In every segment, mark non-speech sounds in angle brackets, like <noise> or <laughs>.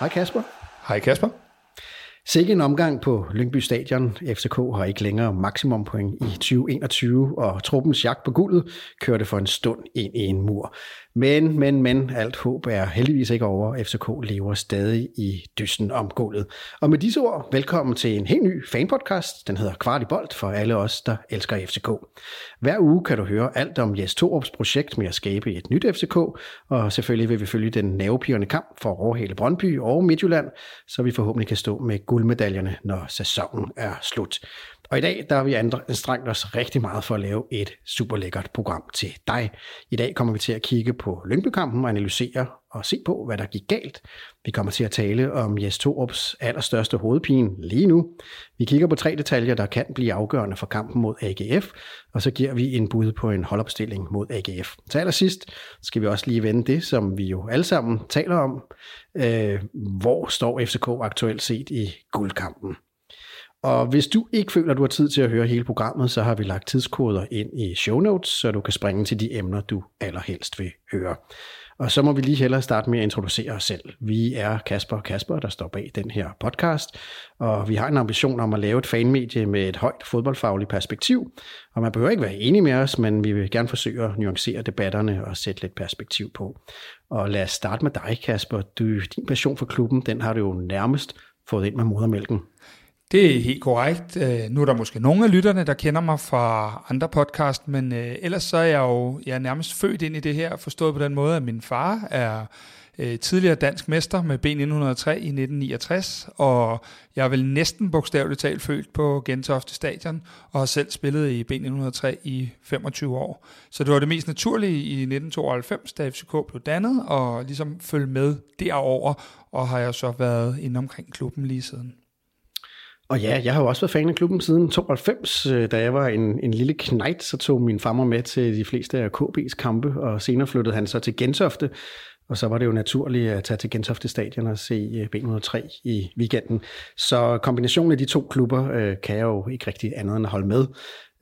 Hej Kasper. Hej Kasper. Sikke en omgang på Lyngby Stadion. FCK har ikke længere maksimum point i 2021, og truppens jagt på guldet kørte for en stund ind i en mur. Men, men, men, alt håb er heldigvis ikke over. FCK lever stadig i dysten om guldet. Og med disse ord, velkommen til en helt ny fanpodcast. Den hedder Kvart i Bold for alle os, der elsker FCK. Hver uge kan du høre alt om Jes Torups projekt med at skabe et nyt FCK, og selvfølgelig vil vi følge den nervepirrende kamp for overhale Brøndby og Midtjylland, så vi forhåbentlig kan stå med guldmedaljerne, når sæsonen er slut. Og i dag der har vi anstrengt os rigtig meget for at lave et super lækkert program til dig. I dag kommer vi til at kigge på Lyngby-kampen og analysere og se på, hvad der gik galt. Vi kommer til at tale om Jes Torups allerstørste hovedpine lige nu. Vi kigger på tre detaljer, der kan blive afgørende for kampen mod AGF, og så giver vi en bud på en holdopstilling mod AGF. Til allersidst skal vi også lige vende det, som vi jo alle sammen taler om. Øh, hvor står FCK aktuelt set i guldkampen? Og hvis du ikke føler, at du har tid til at høre hele programmet, så har vi lagt tidskoder ind i show notes, så du kan springe til de emner, du allerhelst vil høre. Og så må vi lige hellere starte med at introducere os selv. Vi er Kasper og Kasper, der står bag den her podcast, og vi har en ambition om at lave et fanmedie med et højt fodboldfagligt perspektiv. Og man behøver ikke være enig med os, men vi vil gerne forsøge at nuancere debatterne og sætte lidt perspektiv på. Og lad os starte med dig, Kasper. Du, din passion for klubben, den har du jo nærmest fået ind med modermælken. Det er helt korrekt. Øh, nu er der måske nogle af lytterne, der kender mig fra andre podcast, men øh, ellers så er jeg jo jeg er nærmest født ind i det her, forstået på den måde, at min far er øh, tidligere dansk mester med B1903 i 1969, og jeg er vel næsten bogstaveligt talt født på Gentofte Stadion, og har selv spillet i B1903 i 25 år. Så det var det mest naturlige i 1992, da FCK blev dannet, og ligesom følge med derover, og har jeg så været inde omkring klubben lige siden. Og ja, jeg har jo også været fan af klubben siden 92. Øh, da jeg var en, en lille knægt, så tog min farmor med til de fleste af KB's kampe, og senere flyttede han så til Gentofte, og så var det jo naturligt at tage til Gentofte Stadion og se øh, B103 i weekenden. Så kombinationen af de to klubber øh, kan jeg jo ikke rigtig andet end at holde med.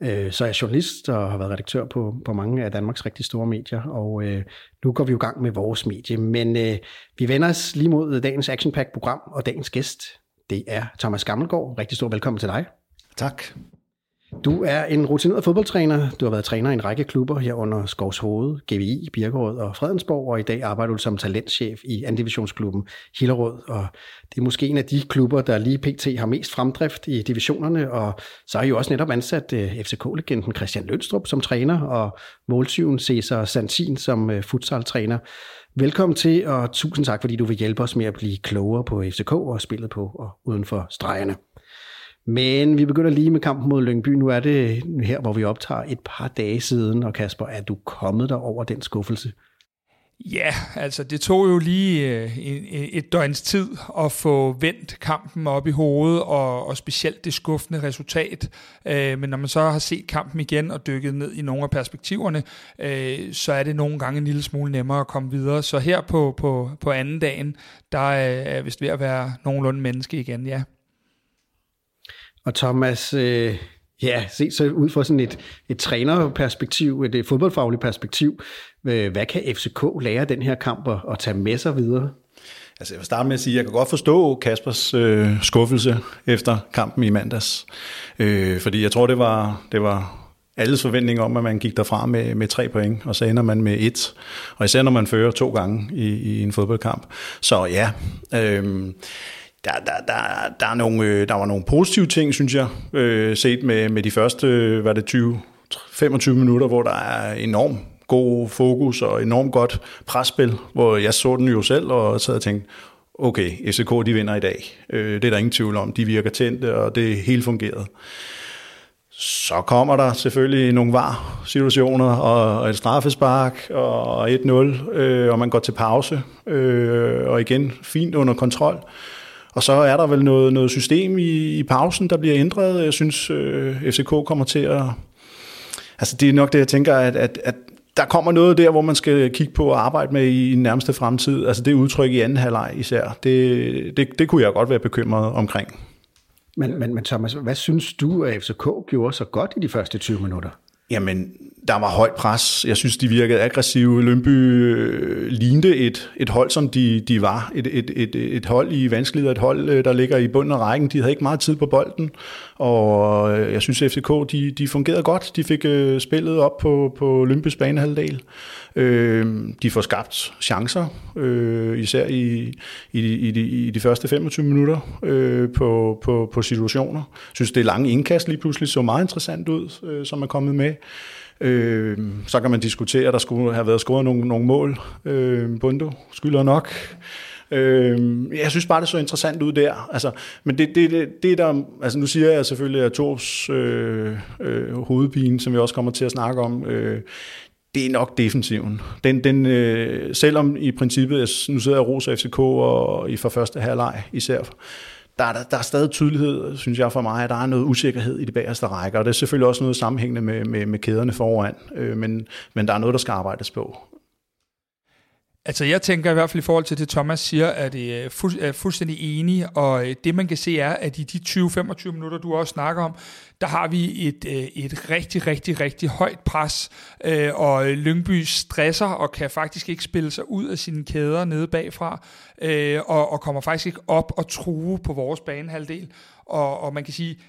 Øh, så er jeg journalist og har været redaktør på, på mange af Danmarks rigtig store medier, og øh, nu går vi jo i gang med vores medie. Men øh, vi vender os lige mod dagens Action Pack program og dagens gæst. Det er Thomas Gammelgaard. Rigtig stor velkommen til dig. Tak. Du er en rutineret fodboldtræner. Du har været træner i en række klubber herunder Skovs Hoved, GVI, Birkerød og Fredensborg, og i dag arbejder du som talentchef i andivisionsklubben Hillerød. Og det er måske en af de klubber, der lige pt. har mest fremdrift i divisionerne, og så har I jo også netop ansat øh, FCK-legenden Christian Lønstrup som træner, og måltyven Cesar Santin som øh, futsal-træner. Velkommen til, og tusind tak, fordi du vil hjælpe os med at blive klogere på FCK og spillet på og uden for stregerne. Men vi begynder lige med kampen mod Lyngby. Nu er det her, hvor vi optager et par dage siden, og Kasper, er du kommet der over den skuffelse? Ja, altså det tog jo lige øh, et døgns tid at få vendt kampen op i hovedet, og, og specielt det skuffende resultat. Øh, men når man så har set kampen igen og dykket ned i nogle af perspektiverne, øh, så er det nogle gange en lille smule nemmere at komme videre. Så her på, på, på anden dagen, der øh, er jeg vist ved at være nogenlunde menneske igen, ja. Og Thomas, øh, ja, se så ud fra sådan et, et trænerperspektiv, et, et fodboldfagligt perspektiv, øh, hvad kan FCK lære den her kamp og, og tage med sig videre? Altså jeg vil starte med at sige, at jeg kan godt forstå Kaspers øh, skuffelse efter kampen i mandags. Øh, fordi jeg tror, det var, det var alles forventning om, at man gik derfra med, med tre point, og så ender man med et. Og især når man fører to gange i, i en fodboldkamp. Så ja, øh, der, der, der, der, er nogle, øh, der var nogle positive ting, synes jeg, øh, set med, med de første, hvad det 20, 25 minutter, hvor der er enorm god fokus og enormt godt presspil, hvor jeg så den jo selv og sad og tænkte, okay, FCK de vinder i dag. Øh, det er der ingen tvivl om. De virker tændte, og det hele fungerede. fungeret. Så kommer der selvfølgelig nogle var-situationer, og et straffespark, og 1-0, øh, og man går til pause, øh, og igen fint under kontrol. Og så er der vel noget, noget system i, i pausen, der bliver ændret. Jeg synes, øh, FCK kommer til at... Altså det er nok det, jeg tænker, at, at, at der kommer noget der, hvor man skal kigge på og arbejde med i den nærmeste fremtid. Altså det udtryk i anden halvleg især, det, det, det kunne jeg godt være bekymret omkring. Men, men, men Thomas, hvad synes du, at FCK gjorde så godt i de første 20 minutter? Jamen, der var højt pres. Jeg synes, de virkede aggressive. Lønby øh, lignede et, et hold, som de, de var. Et, et, et, et hold i vanskeligheder, et hold, øh, der ligger i bunden af rækken. De havde ikke meget tid på bolden, og øh, jeg synes, at FCK de, de fungerede godt. De fik øh, spillet op på, på Lønbys banehalvdel. Øh, de får skabt chancer, øh, især i, i, i, de, i de første 25 minutter øh, på, på, på situationer. Jeg synes, det lange indkast lige pludselig så meget interessant ud, øh, som er kommet med. Øh, så kan man diskutere, at der skulle have været scoret nogle, nogle mål. Øh, Bundo skylder nok. Øh, jeg synes bare, det så interessant ud der. Altså, men det, det, det, det der, altså nu siger jeg selvfølgelig, at Tors øh, øh, hovedpine, som vi også kommer til at snakke om, øh, det er nok defensiven. Den, den, øh, selvom i princippet, nu sidder jeg og FCK og i for første halvleg især, der er, der, der er stadig tydelighed, synes jeg for mig, at der er noget usikkerhed i de bagerste rækker, og det er selvfølgelig også noget sammenhængende med, med, med kæderne foran, øh, men, men der er noget, der skal arbejdes på. Altså jeg tænker i hvert fald i forhold til det, Thomas siger, at det er, fu- er fuldstændig enig, og øh, det man kan se er, at i de 20-25 minutter, du også snakker om, der har vi et, øh, et rigtig, rigtig, rigtig højt pres, øh, og Lyngby stresser og kan faktisk ikke spille sig ud af sine kæder nede bagfra, og, og kommer faktisk ikke op og true på vores banehalvdel. Og, og man kan sige,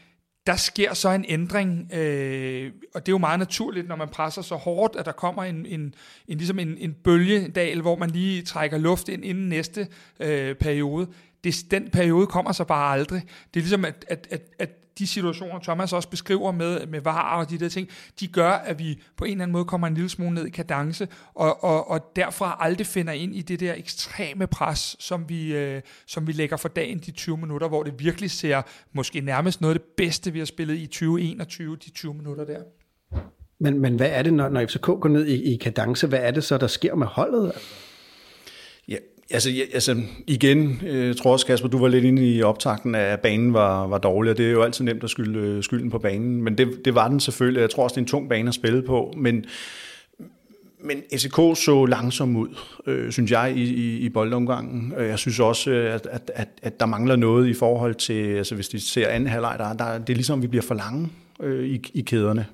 der sker så en ændring, øh, og det er jo meget naturligt, når man presser så hårdt, at der kommer en, en, en, ligesom en, en bølgedal, hvor man lige trækker luft ind inden næste øh, periode. Det, den periode kommer så bare aldrig. Det er ligesom, at, at, at, at de situationer, Thomas også beskriver med, med varer og de der ting, de gør, at vi på en eller anden måde kommer en lille smule ned i kadence, og, og, og derfra aldrig finder ind i det der ekstreme pres, som vi, øh, som vi lægger for dagen de 20 minutter, hvor det virkelig ser måske nærmest noget af det bedste, vi har spillet i 2021, de 20 minutter der. Men, men hvad er det, når, når FCK går ned i, i kadence, hvad er det så, der sker med holdet? Altså, ja, altså igen, jeg tror også, Kasper, du var lidt inde i optakten at banen var, var dårlig, og det er jo altid nemt at skylde øh, skylden på banen, men det, det var den selvfølgelig. Jeg tror også, det er en tung bane at spille på, men, men SK så langsom ud, øh, synes jeg, i, i, i boldomgangen. Jeg synes også, øh, at, at, at, at der mangler noget i forhold til, altså hvis de ser anden halvleg, der, der, det er ligesom, at vi bliver for lange øh, i, i kæderne.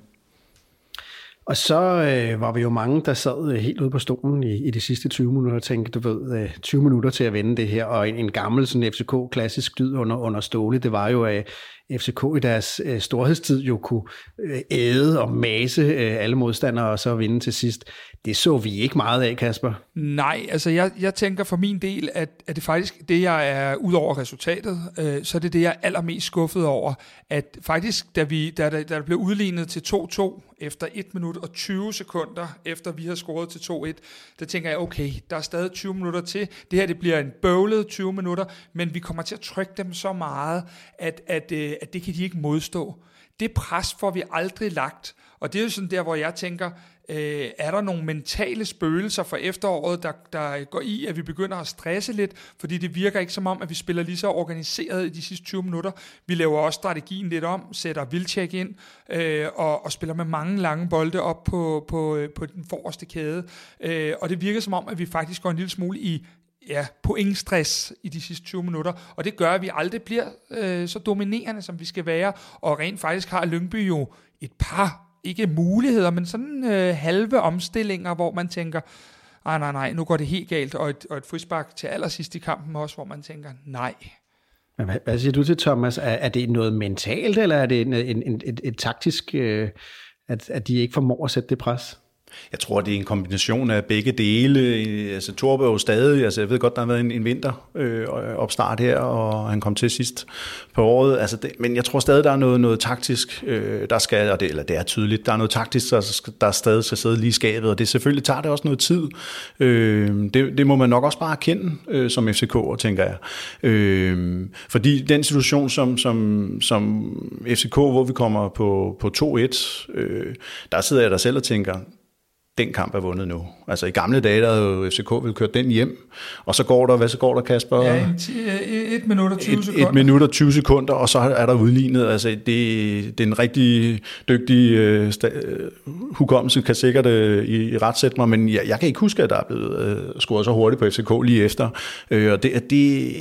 Og så øh, var vi jo mange, der sad øh, helt ude på stolen i, i de sidste 20 minutter og tænkte, du ved, øh, 20 minutter til at vende det her, og en, en gammel sådan FCK-klassisk dyd under, under ståle, det var jo, øh, FCK i deres øh, storhedstid jo kunne øh, æde og mase øh, alle modstandere og så vinde til sidst. Det så vi ikke meget af, Kasper. Nej, altså jeg, jeg tænker for min del, at, at det faktisk det, jeg er ud over resultatet, øh, så er det det, jeg er allermest skuffet over, at faktisk, da, vi, da, da, da der blev udlignet til 2-2 efter 1 minut og 20 sekunder, efter vi har scoret til 2-1, der tænker jeg, okay, der er stadig 20 minutter til. Det her det bliver en bøvlet 20 minutter, men vi kommer til at trykke dem så meget, at, at, øh, Øh, at det kan de ikke modstå. Det pres får vi aldrig lagt, og det er jo sådan der, hvor jeg tænker, øh, er der nogle mentale spøgelser for efteråret, der, der går i, at vi begynder at stresse lidt, fordi det virker ikke som om, at vi spiller lige så organiseret i de sidste 20 minutter. Vi laver også strategien lidt om, sætter vildtjek ind, øh, og, og spiller med mange lange bolde op på, på, øh, på den forreste kæde. Øh, og det virker som om, at vi faktisk går en lille smule i ja, pointstress i de sidste 20 minutter, og det gør, at vi aldrig bliver øh, så dominerende, som vi skal være, og rent faktisk har Lyngby jo et par ikke muligheder, men sådan øh, halve omstillinger, hvor man tænker, nej, nej, nej, nu går det helt galt, og et, og et frispark til allersidst i kampen også, hvor man tænker, nej. Men hvad, hvad siger du til Thomas? Er, er det noget mentalt, eller er det en, en, en, et, et taktisk, øh, at, at de ikke formår at sætte det pres? Jeg tror, det er en kombination af begge dele. Altså, Torb er jo stadig, altså jeg ved godt, der har været en, en vinter øh, opstart her, og han kom til sidst på året. Altså, det, men jeg tror stadig, der er noget, noget taktisk, øh, der skal, og det, eller det er tydeligt, der er noget taktisk, der, der stadig skal sidde lige i skabet, og det selvfølgelig tager det også noget tid. Øh, det, det må man nok også bare erkende øh, som FCK, tænker jeg. Øh, fordi den situation, som, som, som FCK, hvor vi kommer på, på 2-1, øh, der sidder jeg der selv og tænker, den kamp er vundet nu. Altså i gamle dage, der havde jo FCK ville køre den hjem, og så går der, hvad så går der, Kasper? Ja, et minut og 20 sekunder. Et minut og 20 sekunder, og så er der udlignet. Altså det, det er en rigtig dygtig uh, hukommelse, kan sikkert uh, i, ret sætte mig, men jeg, jeg kan ikke huske, at der er blevet uh, scoret så hurtigt på FCK lige efter. Uh, og det, det,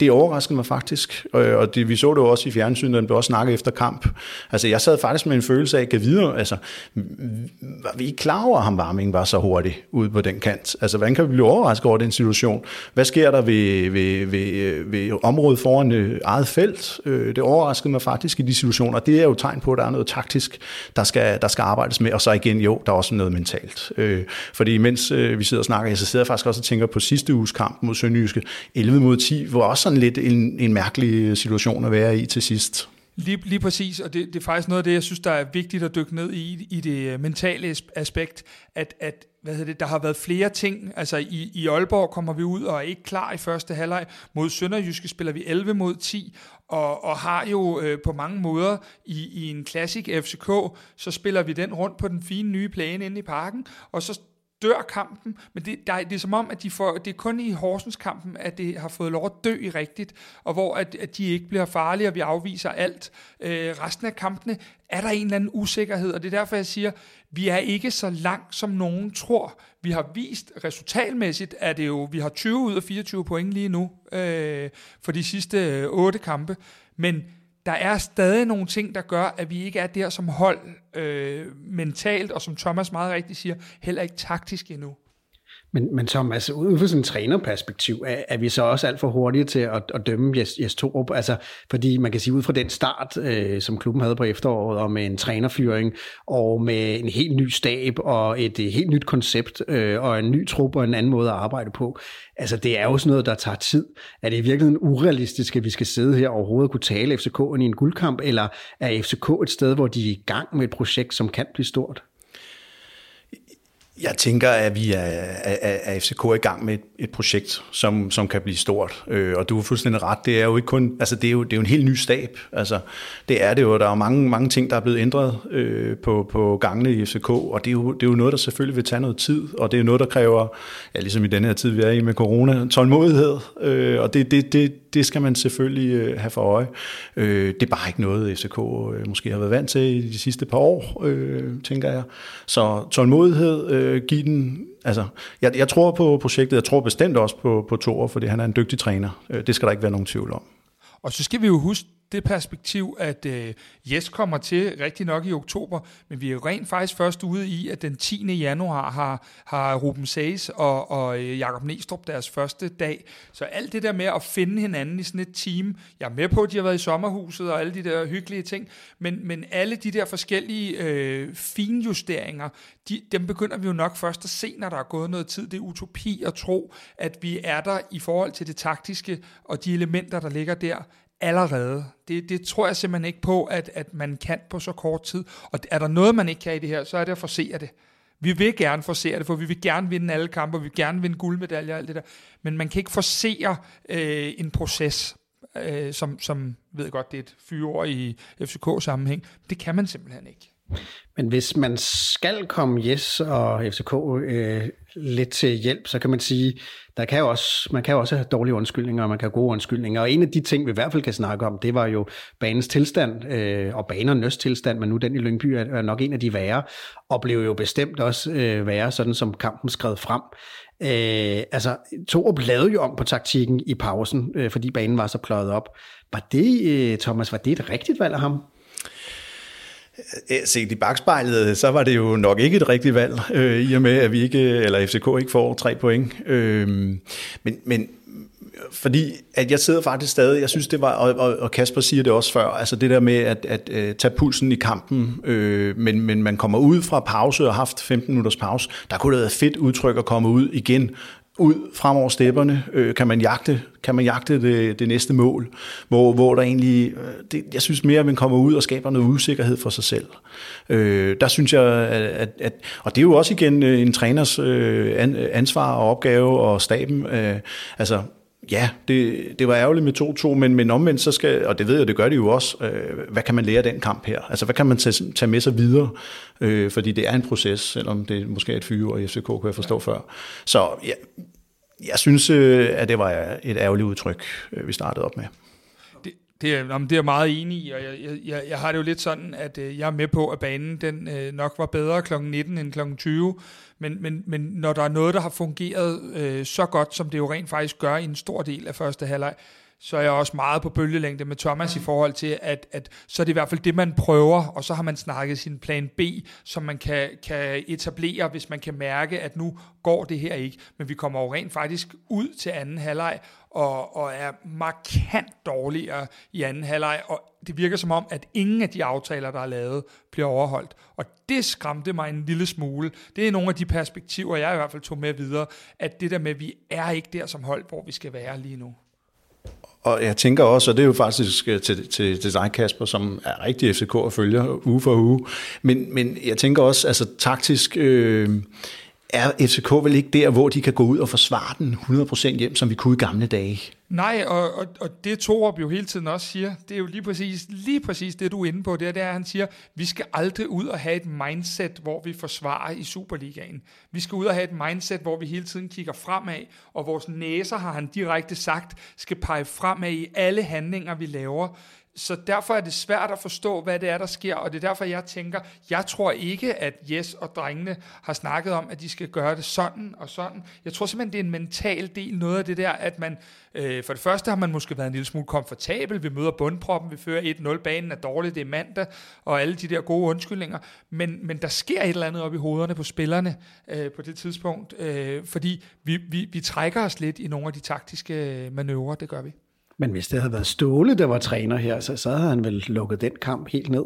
det overraskede mig faktisk, øh, og det, vi så det jo også i fjernsynet, den blev også snakket efter kamp. Altså, jeg sad faktisk med en følelse af, at videre, altså, var vi ikke klar over, at ham Varming var så hurtig ude på den kant? Altså, hvordan kan vi blive overrasket over den situation? Hvad sker der ved, ved, ved, ved området foran øh, eget felt? Øh, det overraskede mig faktisk i de situationer, det er jo tegn på, at der er noget taktisk, der skal, der skal arbejdes med, og så igen, jo, der er også noget mentalt. Øh, fordi mens vi sidder og snakker, så sidder jeg faktisk også og tænker på sidste uges kamp mod Sønderjyske, 11 mod 10, hvor også sådan lidt en, en mærkelig øh, situation at være i til sidst. Lige, lige præcis, og det, det er faktisk noget af det, jeg synes, der er vigtigt at dykke ned i, i det øh, mentale aspekt, at, at hvad hedder det, der har været flere ting. Altså i, i Aalborg kommer vi ud og er ikke klar i første halvleg. Mod Sønderjyske spiller vi 11 mod 10, og, og har jo øh, på mange måder i, i en klassik FCK, så spiller vi den rundt på den fine nye plane inde i parken, og så dør kampen, men det, der, det er som om, at de får, det er kun i Horsens kampen, at det har fået lov at dø i rigtigt, og hvor at, at de ikke bliver farlige, og vi afviser alt. Øh, resten af kampene er der en eller anden usikkerhed, og det er derfor, jeg siger, vi er ikke så langt, som nogen tror. Vi har vist resultatmæssigt, at det jo, vi har 20 ud af 24 point lige nu øh, for de sidste øh, otte kampe, men der er stadig nogle ting, der gør, at vi ikke er der som hold øh, mentalt, og som Thomas meget rigtigt siger, heller ikke taktisk endnu. Men, men Thomas, altså, ud fra sådan en trænerperspektiv, er, er vi så også alt for hurtige til at, at dømme Jes, Jes Torup? Altså, fordi man kan sige, ud fra den start, øh, som klubben havde på efteråret, og med en trænerfyring, og med en helt ny stab, og et, et helt nyt koncept, øh, og en ny trup, og en anden måde at arbejde på. Altså, det er jo sådan noget, der tager tid. Er det i virkeligheden urealistisk, at vi skal sidde her og overhovedet kunne tale FCK'en i en guldkamp, eller er FCK et sted, hvor de er i gang med et projekt, som kan blive stort? Jeg tænker, at vi er, er, er FCK i gang med et, et projekt, som, som kan blive stort. Øh, og du har fuldstændig ret. Det er jo ikke kun, altså det er jo, det er jo en helt ny stab. Altså, det er det jo. Der er mange, mange ting, der er blevet ændret øh, på, på gangene i FCK, og det er, jo, det er jo noget, der selvfølgelig vil tage noget tid, og det er noget, der kræver, ja, ligesom i den her tid, vi er i med corona, tålmodighed, øh, og det, det, det, det skal man selvfølgelig øh, have for øje. Øh, det er bare ikke noget, FCK øh, måske har været vant til i de sidste par år, øh, tænker jeg. Så tålmodighed, øh, give den... Altså, jeg, jeg tror på projektet, jeg tror bestemt også på, på Thor, fordi han er en dygtig træner. Øh, det skal der ikke være nogen tvivl om. Og så skal vi jo huske det perspektiv, at øh, Yes kommer til rigtig nok i oktober, men vi er jo rent faktisk først ude i, at den 10. januar har, har Ruben Sages og, og øh, Jakob Næstrup deres første dag. Så alt det der med at finde hinanden i sådan et team, jeg er med på, at de har været i sommerhuset og alle de der hyggelige ting, men, men alle de der forskellige øh, finjusteringer, de, dem begynder vi jo nok først at se, når der er gået noget tid. Det er utopi at tro, at vi er der i forhold til det taktiske og de elementer, der ligger der allerede. Det, det tror jeg simpelthen ikke på, at, at man kan på så kort tid. Og er der noget, man ikke kan i det her, så er det at forsere det. Vi vil gerne forsere det, for vi vil gerne vinde alle kampe, og vi vil gerne vinde guldmedaljer og alt det der. Men man kan ikke forsere øh, en proces, øh, som, som ved godt, det er et fyreord i FCK-sammenhæng. Det kan man simpelthen ikke. Men hvis man skal komme Yes og FCK øh, lidt til hjælp, så kan man sige, der kan jo også, man kan jo også have dårlige undskyldninger, og man kan have gode undskyldninger. Og en af de ting, vi i hvert fald kan snakke om, det var jo banens tilstand, øh, og banernes tilstand, men nu den i Lyngby er, er nok en af de værre, og blev jo bestemt også øh, værre, sådan som kampen skred frem. Øh, altså, Torup lavede jo om på taktikken i pausen, øh, fordi banen var så pløjet op. Var det, øh, Thomas, var det et rigtigt valg af ham? Set i bagspejlet, øh, så var det jo nok ikke et rigtigt valg, øh, i og med, at vi ikke, øh, eller FCK ikke får tre point. Øh, men, men fordi at jeg sidder faktisk stadig, jeg synes det var, og, og Kasper siger det også før, altså det der med at, at, at tage pulsen i kampen, øh, men, men man kommer ud fra pause og har haft 15 minutters pause, der kunne det være fedt udtryk at komme ud igen ud fremover stepperne, øh, kan man jagte, kan man jagte det, det næste mål, hvor, hvor der egentlig, øh, det, jeg synes mere, at man kommer ud og skaber noget usikkerhed for sig selv. Øh, der synes jeg, at, at, og det er jo også igen øh, en træners øh, ansvar og opgave og staben, øh, altså ja, det, det var ærgerligt med 2-2, men, men omvendt så skal, og det ved jeg, det gør de jo også, øh, hvad kan man lære af den kamp her? Altså, hvad kan man tage, tage med sig videre? Øh, fordi det er en proces, selvom det måske er et fyre i FCK, kunne jeg forstå ja. før. Så ja, jeg synes, øh, at det var et ærgerligt udtryk, øh, vi startede op med. Det, det, er, det er jeg meget enig i, og jeg, jeg, jeg har det jo lidt sådan, at øh, jeg er med på, at banen den nok var bedre kl. 19 end kl. 20, men, men, men når der er noget, der har fungeret øh, så godt, som det jo rent faktisk gør i en stor del af første halvleg, så er jeg også meget på bølgelængde med Thomas mm. i forhold til, at, at så er det i hvert fald det, man prøver, og så har man snakket sin plan B, som man kan, kan etablere, hvis man kan mærke, at nu går det her ikke. Men vi kommer jo rent faktisk ud til anden halvleg, og, og er markant dårligere i anden halvleg, og det virker som om, at ingen af de aftaler, der er lavet, bliver overholdt. Og det skræmte mig en lille smule. Det er nogle af de perspektiver, jeg i hvert fald tog med videre, at det der med, at vi er ikke der som hold, hvor vi skal være lige nu. Og jeg tænker også, og det er jo faktisk øh, til, til, til dig, Kasper, som er rigtig FCK og følger uge for uge, men, men jeg tænker også, altså taktisk, øh, er FCK vel ikke der, hvor de kan gå ud og forsvare den 100% hjem, som vi kunne i gamle dage? Nej, og, og, og det Torup jo hele tiden også siger, det er jo lige præcis, lige præcis det, du er inde på, det er, det er, at han siger, vi skal aldrig ud og have et mindset, hvor vi forsvarer i Superligaen. Vi skal ud og have et mindset, hvor vi hele tiden kigger fremad, og vores næser, har han direkte sagt, skal pege fremad i alle handlinger, vi laver. Så derfor er det svært at forstå, hvad det er, der sker, og det er derfor, jeg tænker, jeg tror ikke, at Jes og drengene har snakket om, at de skal gøre det sådan og sådan. Jeg tror simpelthen, det er en mental del, noget af det der, at man, øh, for det første har man måske været en lille smule komfortabel, vi møder bundproppen, vi fører 1-0, banen er dårlig, det er mandag, og alle de der gode undskyldninger, men, men der sker et eller andet op i hovederne på spillerne øh, på det tidspunkt, øh, fordi vi, vi, vi trækker os lidt i nogle af de taktiske manøvrer, det gør vi. Men hvis det havde været Ståle, der var træner her, så, så havde han vel lukket den kamp helt ned.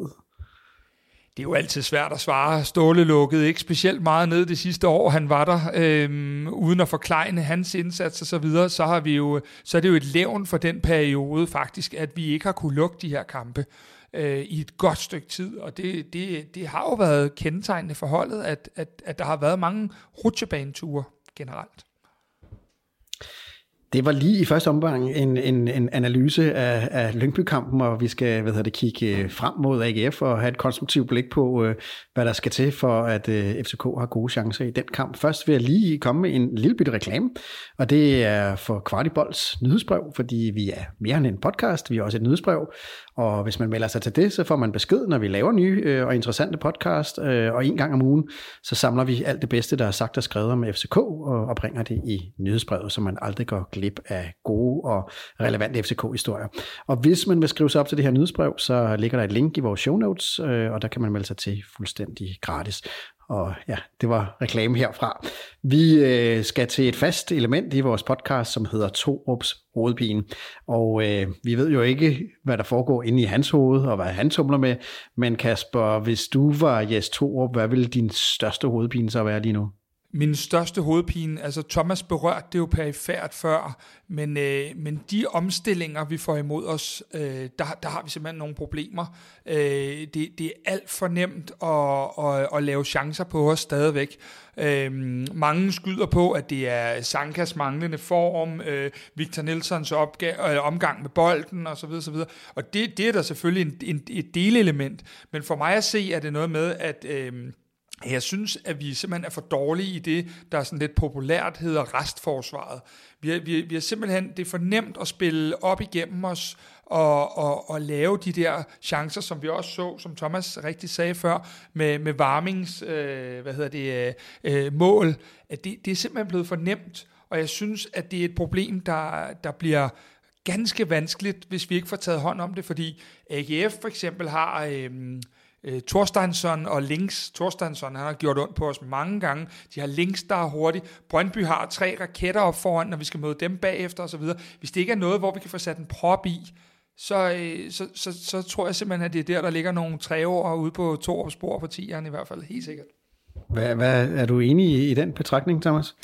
Det er jo altid svært at svare. Ståle lukkede ikke specielt meget ned det sidste år, han var der, øhm, uden at forklejne hans indsats og så videre, så, har vi jo, så er det jo et levn for den periode faktisk, at vi ikke har kunne lukke de her kampe øh, i et godt stykke tid, og det, det, det har jo været kendetegnende for holdet, at, at, at der har været mange rutsjebaneture generelt. Det var lige i første omgang en, en, en analyse af, af Lyngby-kampen, og vi skal hvad hedder det, kigge frem mod AGF og have et konstruktivt blik på, øh, hvad der skal til for, at øh, FCK har gode chancer i den kamp. Først vil jeg lige komme med en lille bitte reklame, og det er for Kvartibolds nyhedsbrev, fordi vi er mere end en podcast, vi er også et nyhedsbrev, og hvis man melder sig til det, så får man besked, når vi laver nye øh, og interessante podcast. Og en gang om ugen, så samler vi alt det bedste, der er sagt og skrevet om FCK, og bringer det i nyhedsbrevet, så man aldrig går glip af gode og relevante FCK-historier. Og hvis man vil skrive sig op til det her nyhedsbrev, så ligger der et link i vores show notes, øh, og der kan man melde sig til fuldstændig gratis. Og ja, det var reklame herfra. Vi øh, skal til et fast element i vores podcast, som hedder Torups hovedpine. Og øh, vi ved jo ikke, hvad der foregår inde i hans hoved, og hvad han tumler med. Men Kasper, hvis du var Jes Torup, hvad ville din største hovedpine så være lige nu? Min største hovedpine, altså Thomas berørt det jo perifært før, men, øh, men de omstillinger, vi får imod os, øh, der, der har vi simpelthen nogle problemer. Øh, det, det er alt for nemt at, at, at lave chancer på os stadigvæk. Øh, mange skyder på, at det er Sankas manglende form, øh, Victor Nilsons opgave, øh, omgang med bolden osv. osv. Og det, det er der selvfølgelig en, en, et delelement, men for mig at se, er det noget med, at... Øh, jeg synes, at vi simpelthen er for dårlige i det, der er sådan lidt populært hedder restforsvaret. Vi har, vi, vi har simpelthen, det er for nemt at spille op igennem os, og, og, og lave de der chancer, som vi også så, som Thomas rigtig sagde før, med, med Varmings øh, hvad hedder det, øh, øh, mål, at det, det er simpelthen blevet for nemt, og jeg synes, at det er et problem, der, der bliver ganske vanskeligt, hvis vi ikke får taget hånd om det, fordi AGF for eksempel har... Øh, øh, Torsteinsson og Links. Torsteinsson, han har gjort ondt på os mange gange. De har Links, der er hurtigt. Brøndby har tre raketter op foran, når vi skal møde dem bagefter osv. Hvis det ikke er noget, hvor vi kan få sat en prop i, så, øh, så, så, så tror jeg simpelthen, at det er der, der ligger nogle tre år ude på to spor på tieren i hvert fald. Helt sikkert. Hvad, hvad, er du enig i, i den betragtning, Thomas?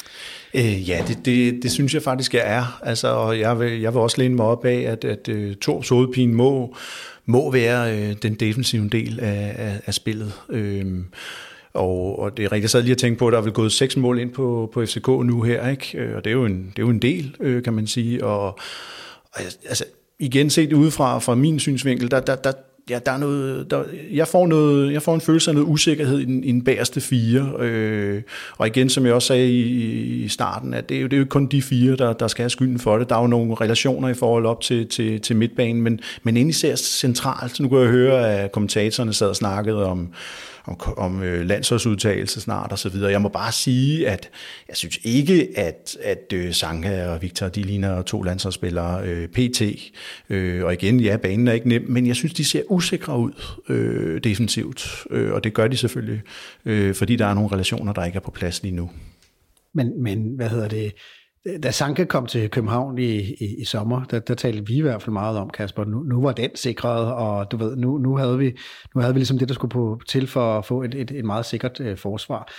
Øh, ja, det, det, det synes jeg faktisk, jeg er. Altså, jeg, vil, jeg vil også læne mig op af, at, at uh, Torbs hovedpine må, må være øh, den defensive del af, af, af spillet. Uh, Og, og det er rigtigt, jeg sad lige og tænkte på, at der er vel gået seks mål ind på, på FCK nu her, ikke? Øh, og det er jo en, det er jo en del, øh, kan man sige. Og, og altså, igen set udefra fra min synsvinkel, der, der, der, ja, der er noget, der, jeg, får noget, jeg får en følelse af noget usikkerhed i den, i den bagerste fire. Øh, og igen, som jeg også sagde i, i starten, at det er, jo, det er jo kun de fire, der, der skal have skylden for det. Der er jo nogle relationer i forhold op til, til, til midtbanen, men, men egentlig ser centralt. Nu kan jeg høre, at kommentatorerne sad og snakkede om, om, om øh, landsholdsudtagelse snart og så videre. Jeg må bare sige, at jeg synes ikke, at, at øh, Sanka og Victor, de ligner to landsholdsspillere øh, PT. Øh, og igen, ja, banen er ikke nem, men jeg synes, de ser usikre ud øh, defensivt. Øh, og det gør de selvfølgelig, øh, fordi der er nogle relationer, der ikke er på plads lige nu. Men, men hvad hedder det? Da Sanka kom til København i, i, i sommer, der, der talte vi i hvert fald meget om, Kasper, nu, nu var den sikret, og du ved, nu, nu, havde vi, nu havde vi ligesom det, der skulle på, til for at få et, et, et meget sikkert øh, forsvar.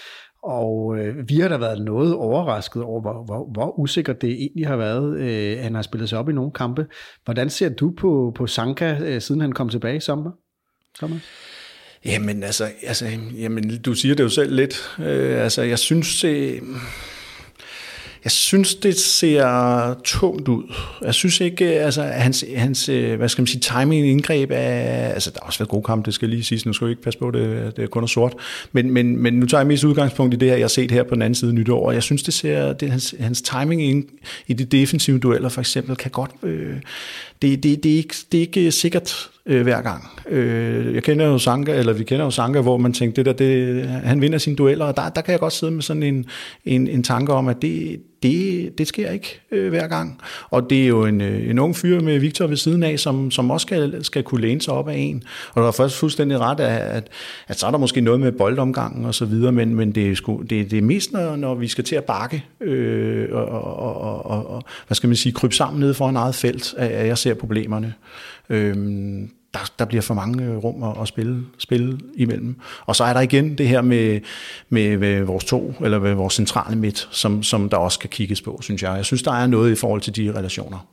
Og øh, vi har da været noget overrasket over, hvor, hvor, hvor usikkert det egentlig har været. Øh, han har spillet sig op i nogle kampe. Hvordan ser du på, på Sanka, øh, siden han kom tilbage i sommer? sommer? Jamen altså, altså jamen, du siger det jo selv lidt. Øh, altså, jeg synes... Øh, jeg synes, det ser tungt ud. Jeg synes ikke, altså hans, hans øh, hvad skal man sige, timing indgreb er, altså der har også været gode kampe, det skal lige siges, nu skal vi ikke passe på, det, det er kun er sort, men, men, men nu tager jeg mest udgangspunkt i det her, jeg har set her på den anden side nytår, jeg synes, det ser, det, hans, hans timing ind, i de defensive dueller for eksempel, kan godt, øh, det, det, det, er ikke, det er ikke sikkert, øh, hver gang. Øh, jeg kender jo Sanka, eller vi kender jo Sanka, hvor man tænkte, det der, det, han vinder sine dueller, og der, der kan jeg godt sidde med sådan en, en, en tanke om, at det, det, det sker ikke øh, hver gang. Og det er jo en, øh, en ung fyr med Victor ved siden af, som, som også skal, skal kunne læne sig op af en. Og der er først fuldstændig ret, at, at, at så er der måske noget med boldomgangen og så videre, men, men det, er sgu, det, det er mest, når, når vi skal til at bakke øh, og, og, og, og, og, hvad skal man sige, krybe sammen nede for en eget felt, at jeg ser problemerne. Øhm, der, der bliver for mange øh, rum at, at spille, spille imellem. Og så er der igen det her med, med, med vores to, eller med vores centrale midt, som, som der også skal kigges på, synes jeg. Jeg synes, der er noget i forhold til de relationer.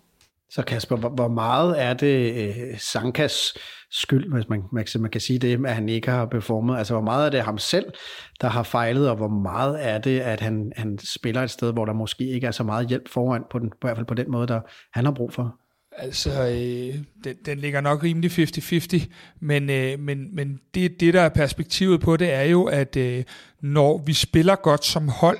Så Kasper, hvor, meget er det øh, Sankas skyld, hvis man, man, man kan sige det, at han ikke har performet? Altså, hvor meget er det ham selv, der har fejlet, og hvor meget er det, at han, han spiller et sted, hvor der måske ikke er så meget hjælp foran, på den, på, i hvert fald på den måde, der han har brug for? Altså, øh, den, den ligger nok rimelig 50-50, men, øh, men, men det, det, der er perspektivet på det, er jo, at øh, når vi spiller godt som hold,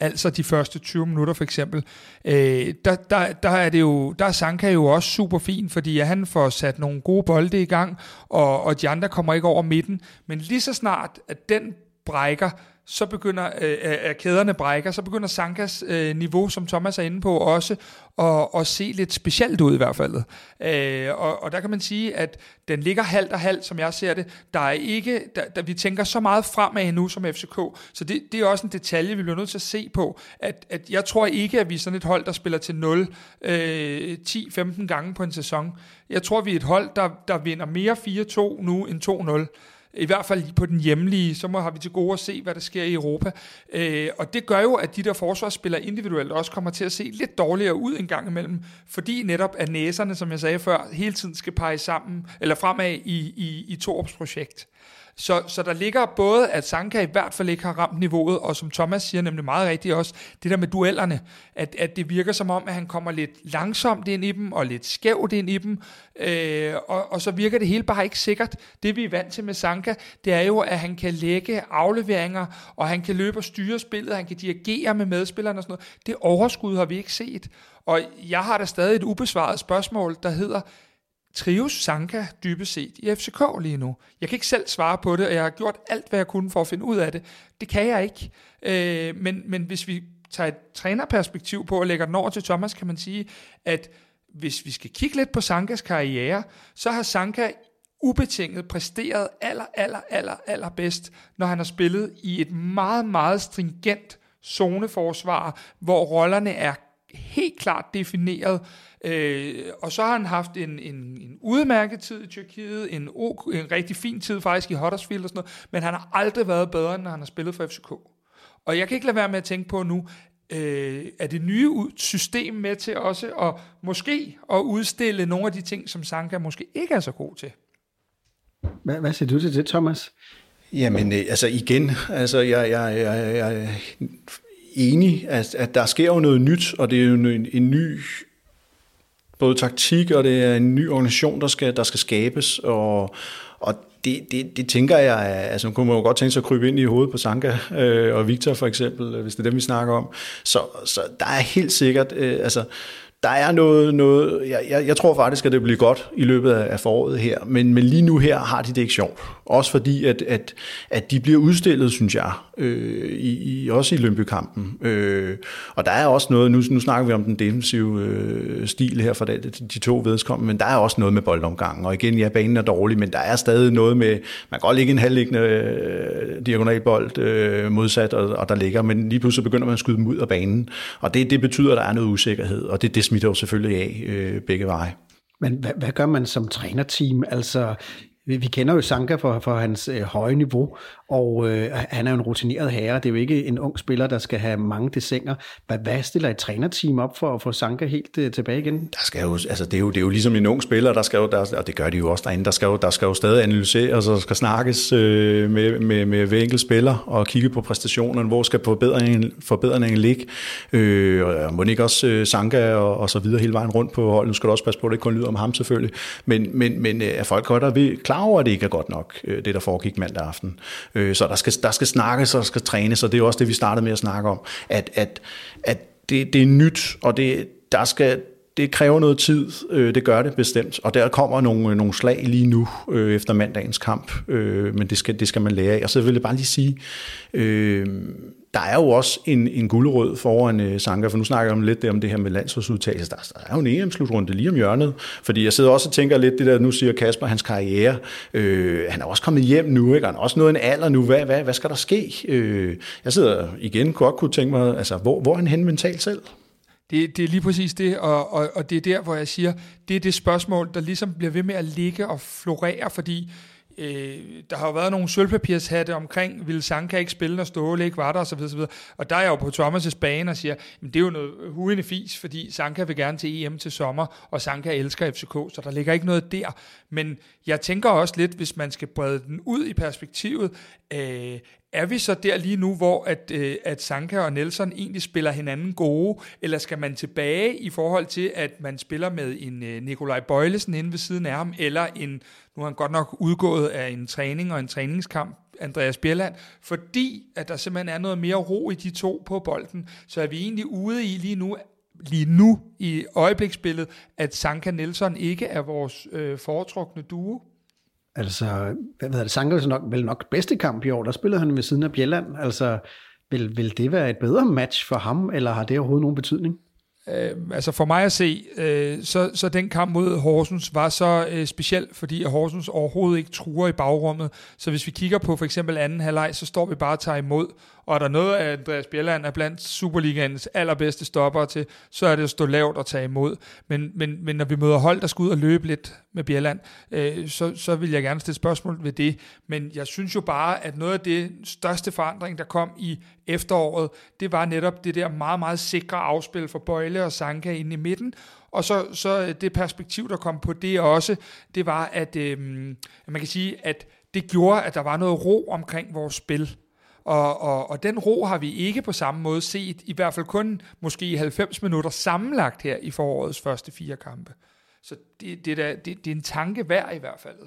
altså de første 20 minutter for eksempel, øh, der, der, der er det jo, der er Sanka jo også super fin, fordi han får sat nogle gode bolde i gang, og, og de andre kommer ikke over midten, men lige så snart, at den brækker, så begynder øh, øh, at kæderne brækker, så begynder Sankas øh, niveau, som Thomas er inde på, også at, at se lidt specielt ud i hvert fald. Øh, og, og der kan man sige, at den ligger halvt og halvt, som jeg ser det. Der er ikke, der, der, vi tænker så meget fremad nu som FCK, så det, det er også en detalje, vi bliver nødt til at se på, at, at jeg tror ikke, at vi er sådan et hold, der spiller til 0 øh, 10-15 gange på en sæson. Jeg tror, vi er et hold, der, der vinder mere 4-2 nu end 2-0 i hvert fald på den hjemlige, så må har vi til gode at se, hvad der sker i Europa. Øh, og det gør jo, at de der forsvarsspillere individuelt også kommer til at se lidt dårligere ud en gang imellem, fordi netop at næserne, som jeg sagde før, hele tiden skal pege sammen, eller fremad i, i, i Torps projekt. Så, så der ligger både, at Sanka i hvert fald ikke har ramt niveauet, og som Thomas siger nemlig meget rigtigt også, det der med duellerne, at, at det virker som om, at han kommer lidt langsomt ind i dem, og lidt skævt ind i dem, øh, og, og så virker det hele bare ikke sikkert. Det vi er vant til med Sanka, det er jo, at han kan lægge afleveringer, og han kan løbe og styre spillet, han kan dirigere med medspillerne og sådan noget. Det overskud har vi ikke set. Og jeg har da stadig et ubesvaret spørgsmål, der hedder, trives Sanka dybest set i FCK lige nu? Jeg kan ikke selv svare på det, og jeg har gjort alt, hvad jeg kunne for at finde ud af det. Det kan jeg ikke. Øh, men, men hvis vi tager et trænerperspektiv på og lægger den over til Thomas, kan man sige, at hvis vi skal kigge lidt på Sankas karriere, så har Sanka ubetinget præsteret aller, aller, aller, aller bedst, når han har spillet i et meget, meget stringent zoneforsvar, hvor rollerne er helt klart defineret, Øh, og så har han haft en, en, en udmærket tid i Tyrkiet, en, en rigtig fin tid faktisk i Huddersfield og sådan noget, men han har aldrig været bedre, end når han har spillet for FCK. Og jeg kan ikke lade være med at tænke på nu, øh, er det nye system med til også at måske at udstille nogle af de ting, som Sanka måske ikke er så god til? Hvad, hvad siger du til det, Thomas? Jamen, øh, altså igen, altså jeg, jeg, jeg, jeg er enig, at, at der sker jo noget nyt, og det er jo en, en ny både taktik, og det er en ny organisation, der skal, der skal skabes, og, og det, det, det tænker jeg, altså nu kunne man jo godt tænke sig at krybe ind i hovedet på Sanka øh, og Victor for eksempel, øh, hvis det er dem, vi snakker om. Så, så der er helt sikkert, øh, altså der er noget, noget jeg, jeg, jeg tror faktisk, at det bliver godt i løbet af foråret her, men, men lige nu her har de det ikke sjovt. Også fordi, at, at, at de bliver udstillet, synes jeg, øh, i, i, også i Lønby-kampen. Øh, og der er også noget, nu, nu snakker vi om den defensive øh, stil her for de, de to vedskommende, men der er også noget med boldomgangen. Og igen, ja, banen er dårlig, men der er stadig noget med, man kan godt ligge en halvliggende øh, diagonalbold øh, modsat, og, og der ligger, men lige pludselig begynder man at skyde dem ud af banen. Og det, det betyder, at der er noget usikkerhed, og det, det smitter jo selvfølgelig af øh, begge veje. Men hvad, hvad gør man som trænerteam? Altså, vi, kender jo Sanka for, for hans øh, høje niveau, og øh, han er jo en rutineret herre. Det er jo ikke en ung spiller, der skal have mange desinger. Hvad, hvad stiller et trænerteam op for at få Sanka helt øh, tilbage igen? Der skal jo, altså det, er jo, det er jo ligesom en ung spiller, der skal jo, der, og det gør de jo også derinde, der skal jo, der skal jo stadig analyseres og skal snakkes øh, med, med, med hver enkelt spiller og kigge på præstationerne, hvor skal forbedringen, forbedringen ligge. Øh, og må ikke også øh, Sanka og, og så videre hele vejen rundt på holdet. Nu skal du også passe på, at det ikke kun lyder om ham selvfølgelig. Men, men, men øh, er folk godt er klar over, at det ikke er godt nok, øh, det der foregik mandag aften. Øh, så der skal, der skal snakkes og skal trænes, og det er også det, vi startede med at snakke om, at, at, at det, det er nyt, og det, der skal, det kræver noget tid, øh, det gør det bestemt, og der kommer nogle, øh, nogle slag lige nu øh, efter mandagens kamp, øh, men det skal, det skal man lære af. Og så vil jeg bare lige sige, øh, der er jo også en, en guldrød foran uh, Sanka, for nu snakker jeg om lidt det, om det her med landsholdsudtagelse. Der, der er jo en EM-slutrunde lige om hjørnet, fordi jeg sidder også og tænker lidt det der, nu siger Kasper, hans karriere, øh, han er også kommet hjem nu, ikke? han er også nået en alder nu, hvad, hvad, hvad skal der ske? Øh, jeg sidder igen, godt kunne tænke mig, altså, hvor, hvor er han hen mentalt selv? Det, det er lige præcis det, og, og, og det er der, hvor jeg siger, det er det spørgsmål, der ligesom bliver ved med at ligge og florere, fordi Øh, der har jo været nogle sølvpapirshatte omkring, ville Sanka ikke spille, når Ståle ikke var der, osv. osv. Og der er jeg jo på Thomas' bane og siger, men det er jo noget huende fis, fordi Sanka vil gerne til EM til sommer, og Sanka elsker FCK, så der ligger ikke noget der. Men jeg tænker også lidt, hvis man skal brede den ud i perspektivet, øh, er vi så der lige nu, hvor at, øh, at Sanka og Nelson egentlig spiller hinanden gode, eller skal man tilbage i forhold til, at man spiller med en øh, Nikolaj Bøjlesen inde ved siden af ham, eller en, nu er han godt nok udgået af en træning og en træningskamp, Andreas Bjelland, fordi at der simpelthen er noget mere ro i de to på bolden, så er vi egentlig ude i lige nu, lige nu i øjebliksbilledet, at Sanka Nelson ikke er vores øh, foretrukne duo. Altså, hvad hedder det, Sanka nok, vel nok bedste kamp i år, der spillede han ved siden af Bjelland. Altså, vil, vil det være et bedre match for ham, eller har det overhovedet nogen betydning? Øh, altså for mig at se, øh, så, så den kamp mod Horsens var så øh, speciel, fordi Horsens overhovedet ikke truer i bagrummet. Så hvis vi kigger på for eksempel anden halvleg, så står vi bare og tager imod. Og er der noget at Andreas Bjelland er blandt Superligaens allerbedste stopper til, så er det at stå lavt og tage imod. Men, men, men når vi møder hold, der skal ud og løbe lidt med Bjelland, øh, så, så vil jeg gerne stille spørgsmål ved det. Men jeg synes jo bare, at noget af det største forandring, der kom i efteråret, det var netop det der meget, meget sikre afspil for Bøjle og Sanka inde i midten, og så, så øh, det perspektiv, der kom på det også, det var, at, øh, man kan sige, at det gjorde, at der var noget ro omkring vores spil. Og, og, og den ro har vi ikke på samme måde set, i hvert fald kun måske 90 minutter sammenlagt her i forårets første fire kampe. Så det, det, er, det, det er en tanke værd i hvert fald.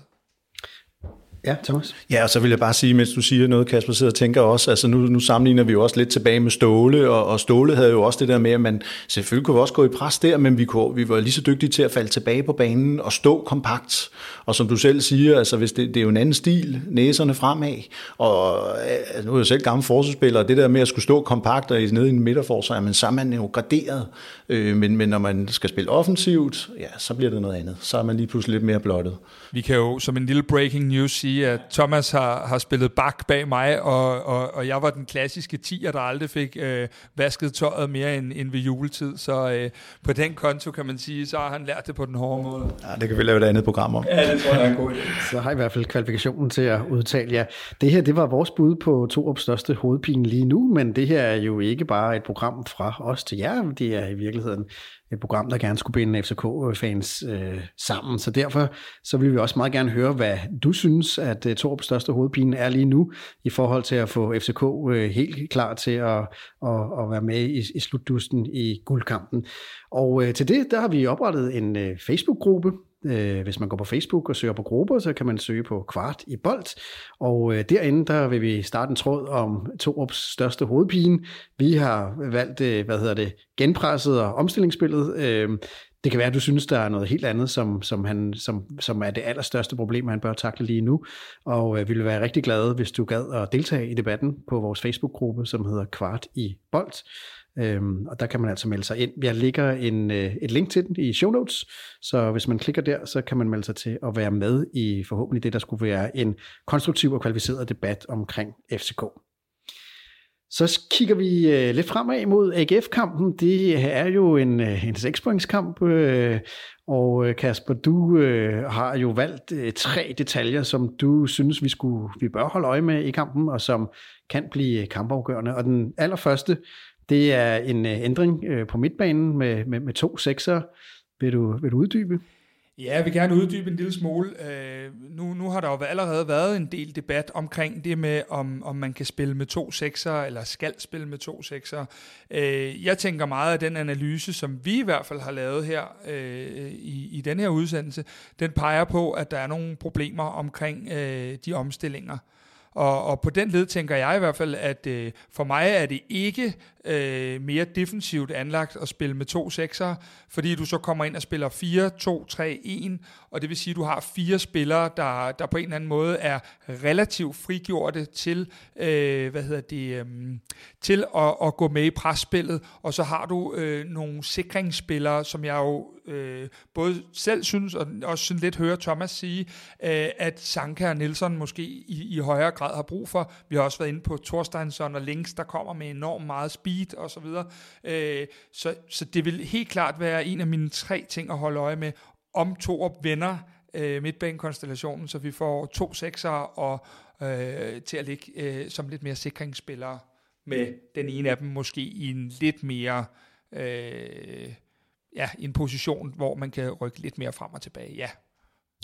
Ja, Thomas? Ja, og så vil jeg bare sige, mens du siger noget, Kasper sidder og tænker også, altså nu, nu sammenligner vi jo også lidt tilbage med Ståle, og, og Ståle havde jo også det der med, at man selvfølgelig kunne vi også gå i pres der, men vi, kunne, vi var lige så dygtige til at falde tilbage på banen og stå kompakt. Og som du selv siger, altså hvis det, det er jo en anden stil, næserne fremad, og altså, nu er jeg selv gammel forsvarsspiller, og det der med at skulle stå kompakt og nede i en midterforsvar, men så er man jo graderet, øh, men, men når man skal spille offensivt, ja, så bliver det noget andet. Så er man lige pludselig lidt mere blottet. Vi kan jo som en lille breaking news sige, at Thomas har, har spillet bak bag mig, og, og, og jeg var den klassiske tiger, der aldrig fik øh, vasket tøjet mere end, end ved juletid. Så øh, på den konto kan man sige, så har han lært det på den hårde måde. Ja, det kan vi lave et andet program om. Ja, det tror jeg er en god idé. Så har jeg i hvert fald kvalifikationen til at udtale ja. Det her, det var vores bud på to op største hovedpine lige nu, men det her er jo ikke bare et program fra os til jer, det er i virkeligheden et program, der gerne skulle binde FCK-fans øh, sammen. Så derfor så vil vi også meget gerne høre, hvad du synes, at øh, Torps største hovedpine er lige nu, i forhold til at få FCK øh, helt klar til at, at, at være med i, i slutdusten i guldkampen. Og øh, til det, der har vi oprettet en øh, Facebook-gruppe, Øh, hvis man går på Facebook og søger på grupper, så kan man søge på Kvart i Bold. Og øh, derinde, der vil vi starte en tråd om Torups største hovedpine. Vi har valgt, øh, hvad hedder det, genpresset og omstillingsspillet. Øh, det kan være, at du synes, der er noget helt andet, som, som, han, som, som er det allerstørste problem, han bør takle lige nu. Og øh, vi vil være rigtig glade, hvis du gad at deltage i debatten på vores Facebook-gruppe, som hedder Kvart i Bold. Øhm, og der kan man altså melde sig ind. Jeg lægger en, øh, et link til den i show notes, så hvis man klikker der, så kan man melde sig til at være med i forhåbentlig det, der skulle være en konstruktiv og kvalificeret debat omkring FCK. Så kigger vi øh, lidt fremad mod AGF-kampen. Det er jo en, øh, en 6-pointskamp, øh, og øh, Kasper, du øh, har jo valgt øh, tre detaljer, som du synes, vi, skulle, vi bør holde øje med i kampen, og som kan blive kampafgørende. Og den allerførste, det er en øh, ændring øh, på midtbanen med, med, med to sekser. Vil du, vil du uddybe? Ja, jeg vil gerne uddybe en lille smule. Øh, nu, nu har der jo allerede været en del debat omkring det med, om, om man kan spille med to sekser, eller skal spille med to sekser. Øh, jeg tænker meget af den analyse, som vi i hvert fald har lavet her øh, i, i den her udsendelse, den peger på, at der er nogle problemer omkring øh, de omstillinger. Og, og på den led tænker jeg i hvert fald, at øh, for mig er det ikke øh, mere defensivt anlagt at spille med to sekser, fordi du så kommer ind og spiller 4, 2, 3, 1, og det vil sige, at du har fire spillere, der, der på en eller anden måde er relativt frigjorte til, øh, hvad hedder det, øh, til at, at gå med i presspillet, og så har du øh, nogle sikringsspillere, som jeg jo øh, både selv synes, og også sådan lidt hører Thomas sige, øh, at Sanka og Nielsen måske i, i højere grad har brug for. Vi har også været inde på Thorsteinsson og Links, der kommer med enormt meget speed og så videre. Øh, så, så det vil helt klart være en af mine tre ting at holde øje med, om Torup vender øh, midtbanekonstellationen, så vi får to sekser og øh, til at ligge øh, som lidt mere sikringsspillere med den ene af dem måske i en lidt mere øh, ja, en position, hvor man kan rykke lidt mere frem og tilbage. Ja,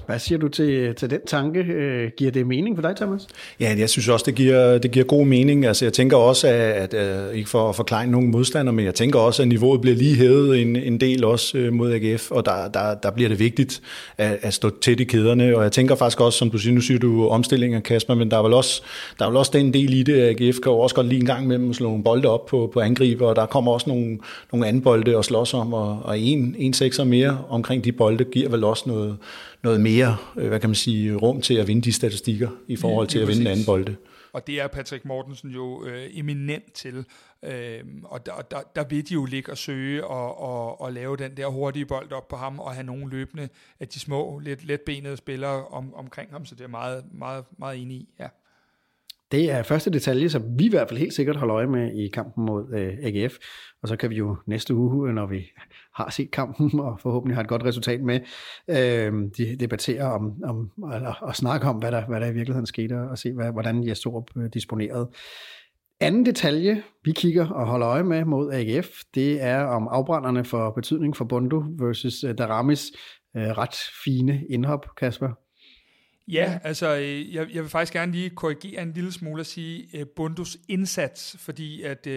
hvad siger du til, til den tanke? Øh, giver det mening for dig, Thomas? Ja, jeg synes også, det giver, det giver god mening. Altså, jeg tænker også, at, at øh, ikke for at forklare nogen modstander, men jeg tænker også, at niveauet bliver lige hævet en, en del også øh, mod AGF, og der, der, der bliver det vigtigt at, at stå tæt i kæderne. Og jeg tænker faktisk også, som du siger, nu siger du omstillinger, Kasper, men der er vel også, der er vel også den del i det, at AGF kan jo også godt lige en gang imellem at slå nogle bolde op på, på angriber, og der kommer også nogle, nogle anden bolde at slås om, og, og en, en sekser mere omkring de bolde giver vel også noget, noget mere, øh, hvad kan man sige, rum til at vinde de statistikker i forhold til ja, at vinde en anden bolde. Og det er Patrick Mortensen jo øh, eminent til. Øh, og der, der, der vil de jo ligge og søge og, og, og lave den der hurtige bold op på ham, og have nogle løbende af de små, lidt letbenede spillere om, omkring ham, så det er meget, meget, meget enig i, ja. Det er første detalje, som vi i hvert fald helt sikkert holder øje med i kampen mod øh, AGF. Og så kan vi jo næste uge, øh, når vi har set kampen og forhåbentlig har et godt resultat med, øh, de debattere om, om eller, og snakke om, hvad der, hvad der i virkeligheden skete, og se, hvad, hvordan Jes Torup øh, disponerede. Anden detalje, vi kigger og holder øje med mod AGF, det er om afbrænderne for betydning for Bondo versus øh, Daramis øh, ret fine indhop, Kasper. Ja, altså øh, jeg, jeg vil faktisk gerne lige korrigere en lille smule og sige uh, Bundos indsats, fordi at uh,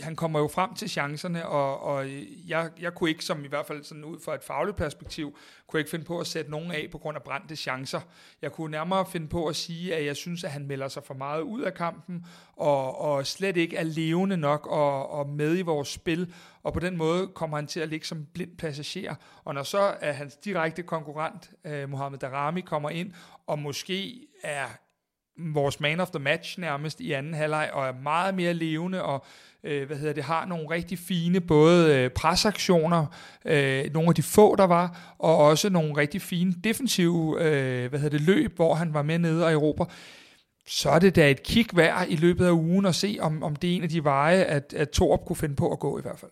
han kommer jo frem til chancerne, og, og jeg, jeg kunne ikke, som i hvert fald sådan ud fra et fagligt perspektiv, kunne ikke finde på at sætte nogen af på grund af brændte chancer. Jeg kunne nærmere finde på at sige, at jeg synes, at han melder sig for meget ud af kampen, og, og slet ikke er levende nok og, og med i vores spil, og på den måde kommer han til at ligge som blind passager. Og når så er hans direkte konkurrent, eh, Mohamed Darami, kommer ind, og måske er vores man of the match nærmest i anden halvleg, og er meget mere levende, og øh, hvad hedder det, har nogle rigtig fine både øh, presaktioner, øh, nogle af de få, der var, og også nogle rigtig fine defensive øh, hvad hedder det, løb, hvor han var med nede og Europa så er det da et kig værd i løbet af ugen at se, om, om det er en af de veje, at, at Torp kunne finde på at gå i hvert fald.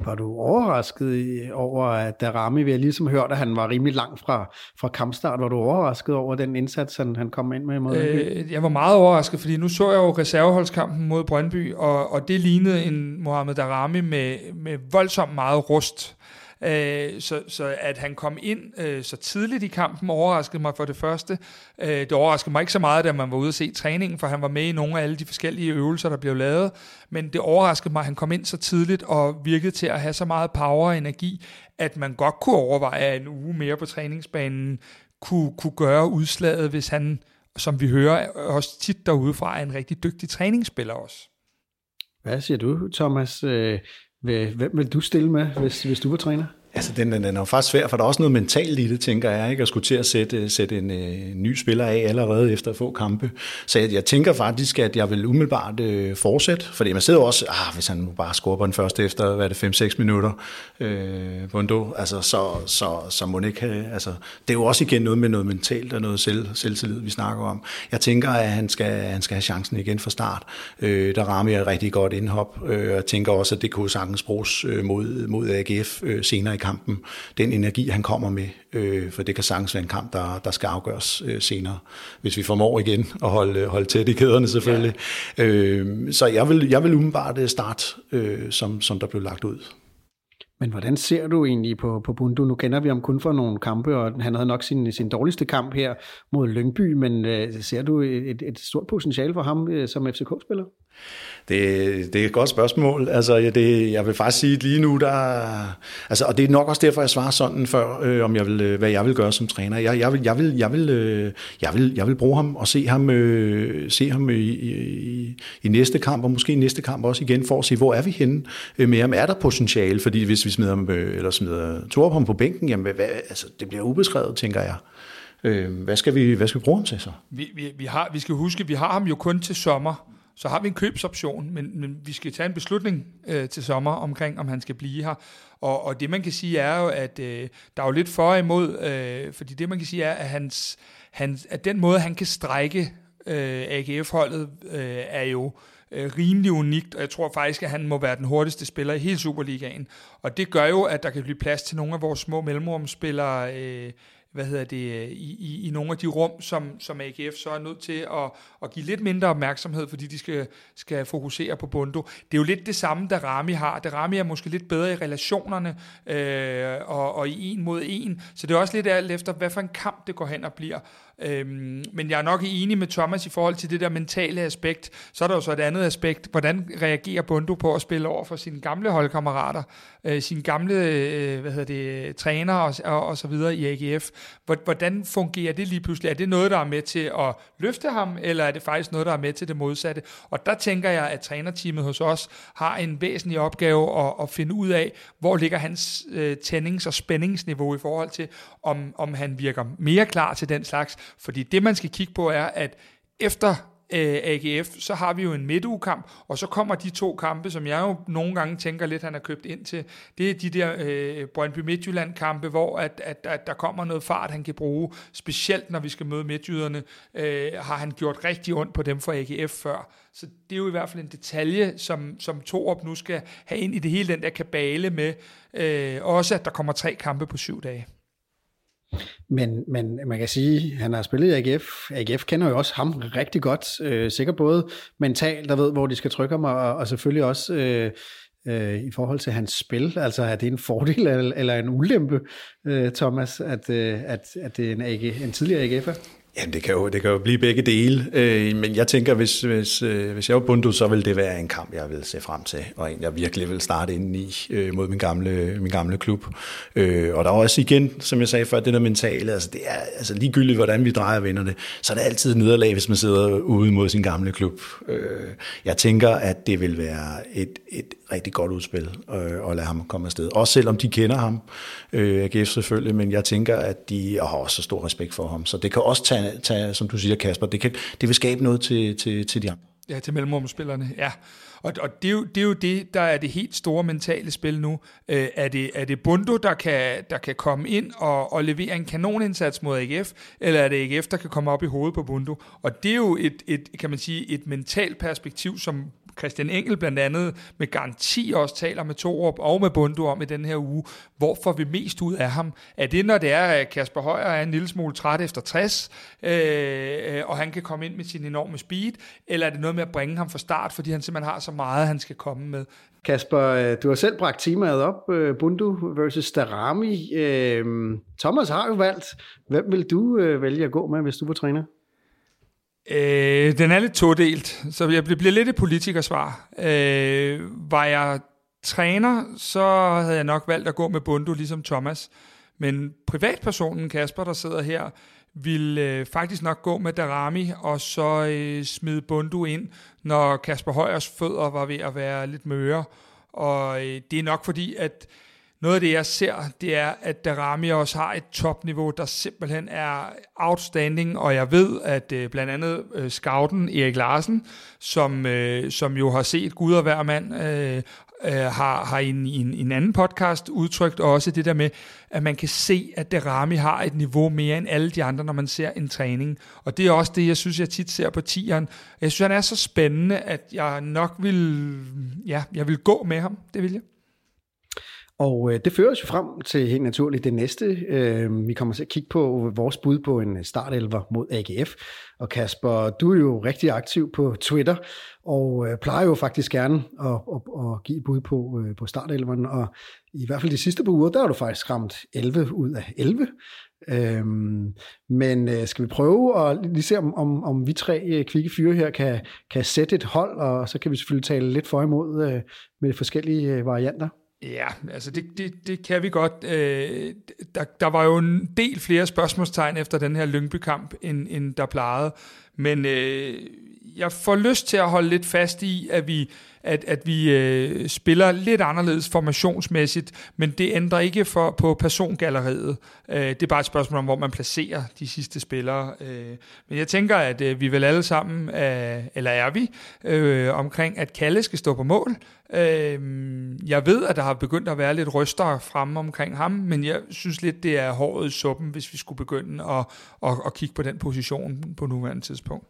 Var du overrasket over, at Darami, vi har ligesom hørt, at han var rimelig langt fra, fra kampstart. Var du overrasket over den indsats, han, han kom ind med mod øh, Jeg var meget overrasket, fordi nu så jeg jo reserveholdskampen mod Brøndby, og, og det lignede en Mohamed Darami med, med voldsomt meget rust. Øh, så, så at han kom ind øh, så tidligt i kampen overraskede mig for det første. Øh, det overraskede mig ikke så meget, da man var ude at se træningen, for han var med i nogle af alle de forskellige øvelser, der blev lavet. Men det overraskede mig, at han kom ind så tidligt og virkede til at have så meget power og energi, at man godt kunne overveje, at en uge mere på træningsbanen kunne, kunne gøre udslaget, hvis han, som vi hører også tit derudefra, er en rigtig dygtig træningsspiller også. Hvad siger du, Thomas? Øh, Hvem vil du stille med, hvis, hvis du var træner? Altså, den, den den er jo faktisk svær, for der er også noget mentalt i det, tænker jeg, ikke? at skulle til at sætte, sætte en øh, ny spiller af allerede efter få kampe. Så jeg, jeg tænker faktisk, at jeg vil umiddelbart øh, fortsætte, fordi man sidder også, ah, hvis han nu bare scorer på den første efter, hvad er det, 5-6 minutter øh, på en do, altså, så, så, så må det ikke have, altså, det er jo også igen noget med noget mentalt og noget selv, selvtillid, vi snakker om. Jeg tænker, at han skal, han skal have chancen igen fra start. Øh, der rammer jeg et rigtig godt indhop, øh, jeg tænker også, at det kunne sagtens bruges øh, mod, mod AGF øh, senere i kampen, den energi, han kommer med, øh, for det kan sagtens være en kamp, der, der skal afgøres øh, senere, hvis vi formår igen at holde, holde tæt i kæderne selvfølgelig. Ja. Øh, så jeg vil, jeg vil umiddelbart øh, starte, øh, som, som der blev lagt ud. Men hvordan ser du egentlig på, på Bundu? Nu kender vi ham kun for nogle kampe, og han havde nok sin, sin dårligste kamp her mod Lyngby, men øh, ser du et, et stort potentiale for ham øh, som FCK-spiller? Det, det er et godt spørgsmål. Altså, det, jeg vil faktisk sige, at lige nu, der, altså, og det er nok også derfor, jeg svarer sådan før, øh, om jeg vil, øh, hvad jeg vil gøre som træner. Jeg, jeg, vil, jeg, vil, jeg, vil, øh, jeg, vil, jeg vil bruge ham og se ham, øh, se ham øh, i, i, i næste kamp, og måske i næste kamp også igen, for at se, hvor er vi henne øh, med ham. Er der potentiale? Fordi hvis vi smider ham, øh, eller smider Torup ham på bænken, jamen, hvad, altså, det bliver ubeskrevet, tænker jeg. Øh, hvad, skal vi, hvad skal vi bruge ham til så? Vi, vi, vi, har, vi skal huske, vi har ham jo kun til sommer. Så har vi en købsoption, men, men vi skal tage en beslutning øh, til sommer omkring, om han skal blive her. Og, og det man kan sige er jo, at øh, der er jo lidt for og imod, øh, fordi det man kan sige er, at, hans, hans, at den måde, han kan strække øh, AGF-holdet, øh, er jo øh, rimelig unikt, og jeg tror faktisk, at han må være den hurtigste spiller i hele Superligaen. Og det gør jo, at der kan blive plads til nogle af vores små mellemrumspillere, øh, hvad hedder det, i, i, i nogle af de rum, som, som AGF så er nødt til at, at give lidt mindre opmærksomhed, fordi de skal, skal fokusere på Bundo. Det er jo lidt det samme, der Rami har. Der Rami er måske lidt bedre i relationerne øh, og, og i en mod en, så det er også lidt alt efter, hvad for en kamp det går hen og bliver. Øhm, men jeg er nok enig med Thomas i forhold til det der mentale aspekt. Så er der jo så et andet aspekt. Hvordan reagerer Bundo på at spille over for sine gamle holdkammerater, øh, sine gamle øh, hvad hedder det, træner og, og, og så videre i AGF? Hvordan fungerer det lige pludselig? Er det noget, der er med til at løfte ham, eller er det faktisk noget, der er med til det modsatte? Og der tænker jeg, at trænerteamet hos os har en væsentlig opgave at, at finde ud af, hvor ligger hans øh, tændings- og spændingsniveau i forhold til, om, om han virker mere klar til den slags, fordi det, man skal kigge på, er, at efter øh, AGF, så har vi jo en midtugekamp, og så kommer de to kampe, som jeg jo nogle gange tænker lidt, han har købt ind til. Det er de der øh, Brøndby Midtjylland kampe, hvor at, at, at der kommer noget fart, han kan bruge, specielt når vi skal møde midtjyderne, øh, har han gjort rigtig ondt på dem for AGF før. Så det er jo i hvert fald en detalje, som, som Torup nu skal have ind i det hele, den der kabale med, øh, også at der kommer tre kampe på syv dage. Men, men man kan sige, at han har spillet i AGF. AGF kender jo også ham rigtig godt. Øh, sikkert både mentalt, der ved, hvor de skal trykke ham, og, og selvfølgelig også øh, øh, i forhold til hans spil. Altså er det en fordel eller, eller en ulempe, øh, Thomas, at, øh, at, at det er en, AG, en tidligere AGF'er? Jamen, det kan jo, det kan jo blive begge dele, øh, men jeg tænker, hvis, hvis, øh, hvis jeg var bundu, så vil det være en kamp, jeg vil se frem til, og en, jeg virkelig vil starte ind i øh, mod min gamle, min gamle klub. Øh, og der er også igen, som jeg sagde før, det der mentale, altså det er altså ligegyldigt, hvordan vi drejer vinderne, så er det altid nederlag, hvis man sidder ude mod sin gamle klub. Øh, jeg tænker, at det vil være et, et rigtig godt udspil øh, at lade ham komme afsted. Også selvom de kender ham, øh, AGF selvfølgelig, men jeg tænker, at de har også så stor respekt for ham, så det kan også tage tage, som du siger, Kasper, det, kan, det vil skabe noget til, til, til de andre. Ja, til mellemrumspillerne, ja. Og, og det, er jo, det er jo det, der er det helt store mentale spil nu. Øh, er, det, er det Bundo, der kan, der kan komme ind og, og levere en kanonindsats mod AGF, eller er det AGF, der kan komme op i hovedet på Bundo? Og det er jo et, et kan man sige, et mentalt perspektiv, som Christian Engel blandt andet med garanti også taler med Torup og med Bundu om i den her uge, hvor får vi mest ud af ham? Er det, når det er, at Kasper Højer er en lille smule træt efter 60, øh, og han kan komme ind med sin enorme speed, eller er det noget med at bringe ham fra start, fordi han simpelthen har så meget, han skal komme med? Kasper, øh, du har selv bragt temaet op, øh, Bundu versus Darami. Øh, Thomas har jo valgt. Hvem vil du øh, vælge at gå med, hvis du var træner? Øh, den er lidt todelt, så jeg bliver lidt et politikersvar. Øh, var jeg træner, så havde jeg nok valgt at gå med Bundu, ligesom Thomas. Men privatpersonen Kasper, der sidder her, vil øh, faktisk nok gå med Darami, og så øh, smide Bundu ind, når Kasper Højers fødder var ved at være lidt møre. Og øh, det er nok fordi, at noget af det, jeg ser, det er, at Darami også har et topniveau, der simpelthen er outstanding, og jeg ved, at øh, blandt andet øh, scouten Erik Larsen, som, øh, som jo har set Gud og hver mand, øh, øh, har, har i en, en, en anden podcast udtrykt også det der med, at man kan se, at Darami har et niveau mere end alle de andre, når man ser en træning. Og det er også det, jeg synes, jeg tit ser på tieren. Jeg synes, han er så spændende, at jeg nok vil, ja, jeg vil gå med ham. Det vil jeg. Og øh, det fører os jo frem til helt naturligt det næste. Øh, vi kommer til at kigge på vores bud på en øh, startelver mod AGF. Og Kasper, du er jo rigtig aktiv på Twitter, og øh, plejer jo faktisk gerne at, at, at give bud på, øh, på startelveren. Og i hvert fald de sidste par uger, der har du faktisk ramt 11 ud af 11. Øhm, men øh, skal vi prøve at lige se, om, om, om vi tre øh, kvikke fyre her kan, kan sætte et hold, og så kan vi selvfølgelig tale lidt for imod øh, med de forskellige øh, varianter. Ja, altså det, det, det kan vi godt. Øh, der, der var jo en del flere spørgsmålstegn efter den her Lyngby-kamp, end, end der plejede. Men øh, jeg får lyst til at holde lidt fast i, at vi, at, at vi øh, spiller lidt anderledes formationsmæssigt, men det ændrer ikke for, på persongalleriet. Øh, det er bare et spørgsmål om, hvor man placerer de sidste spillere. Øh, men jeg tænker, at øh, vi vel alle sammen, øh, eller er vi, øh, omkring, at Kalle skal stå på mål. Øh, jeg ved, at der har begyndt at være lidt ryster fremme omkring ham, men jeg synes lidt, det er håret i suppen, hvis vi skulle begynde at, at, at kigge på den position på nuværende tidspunkt.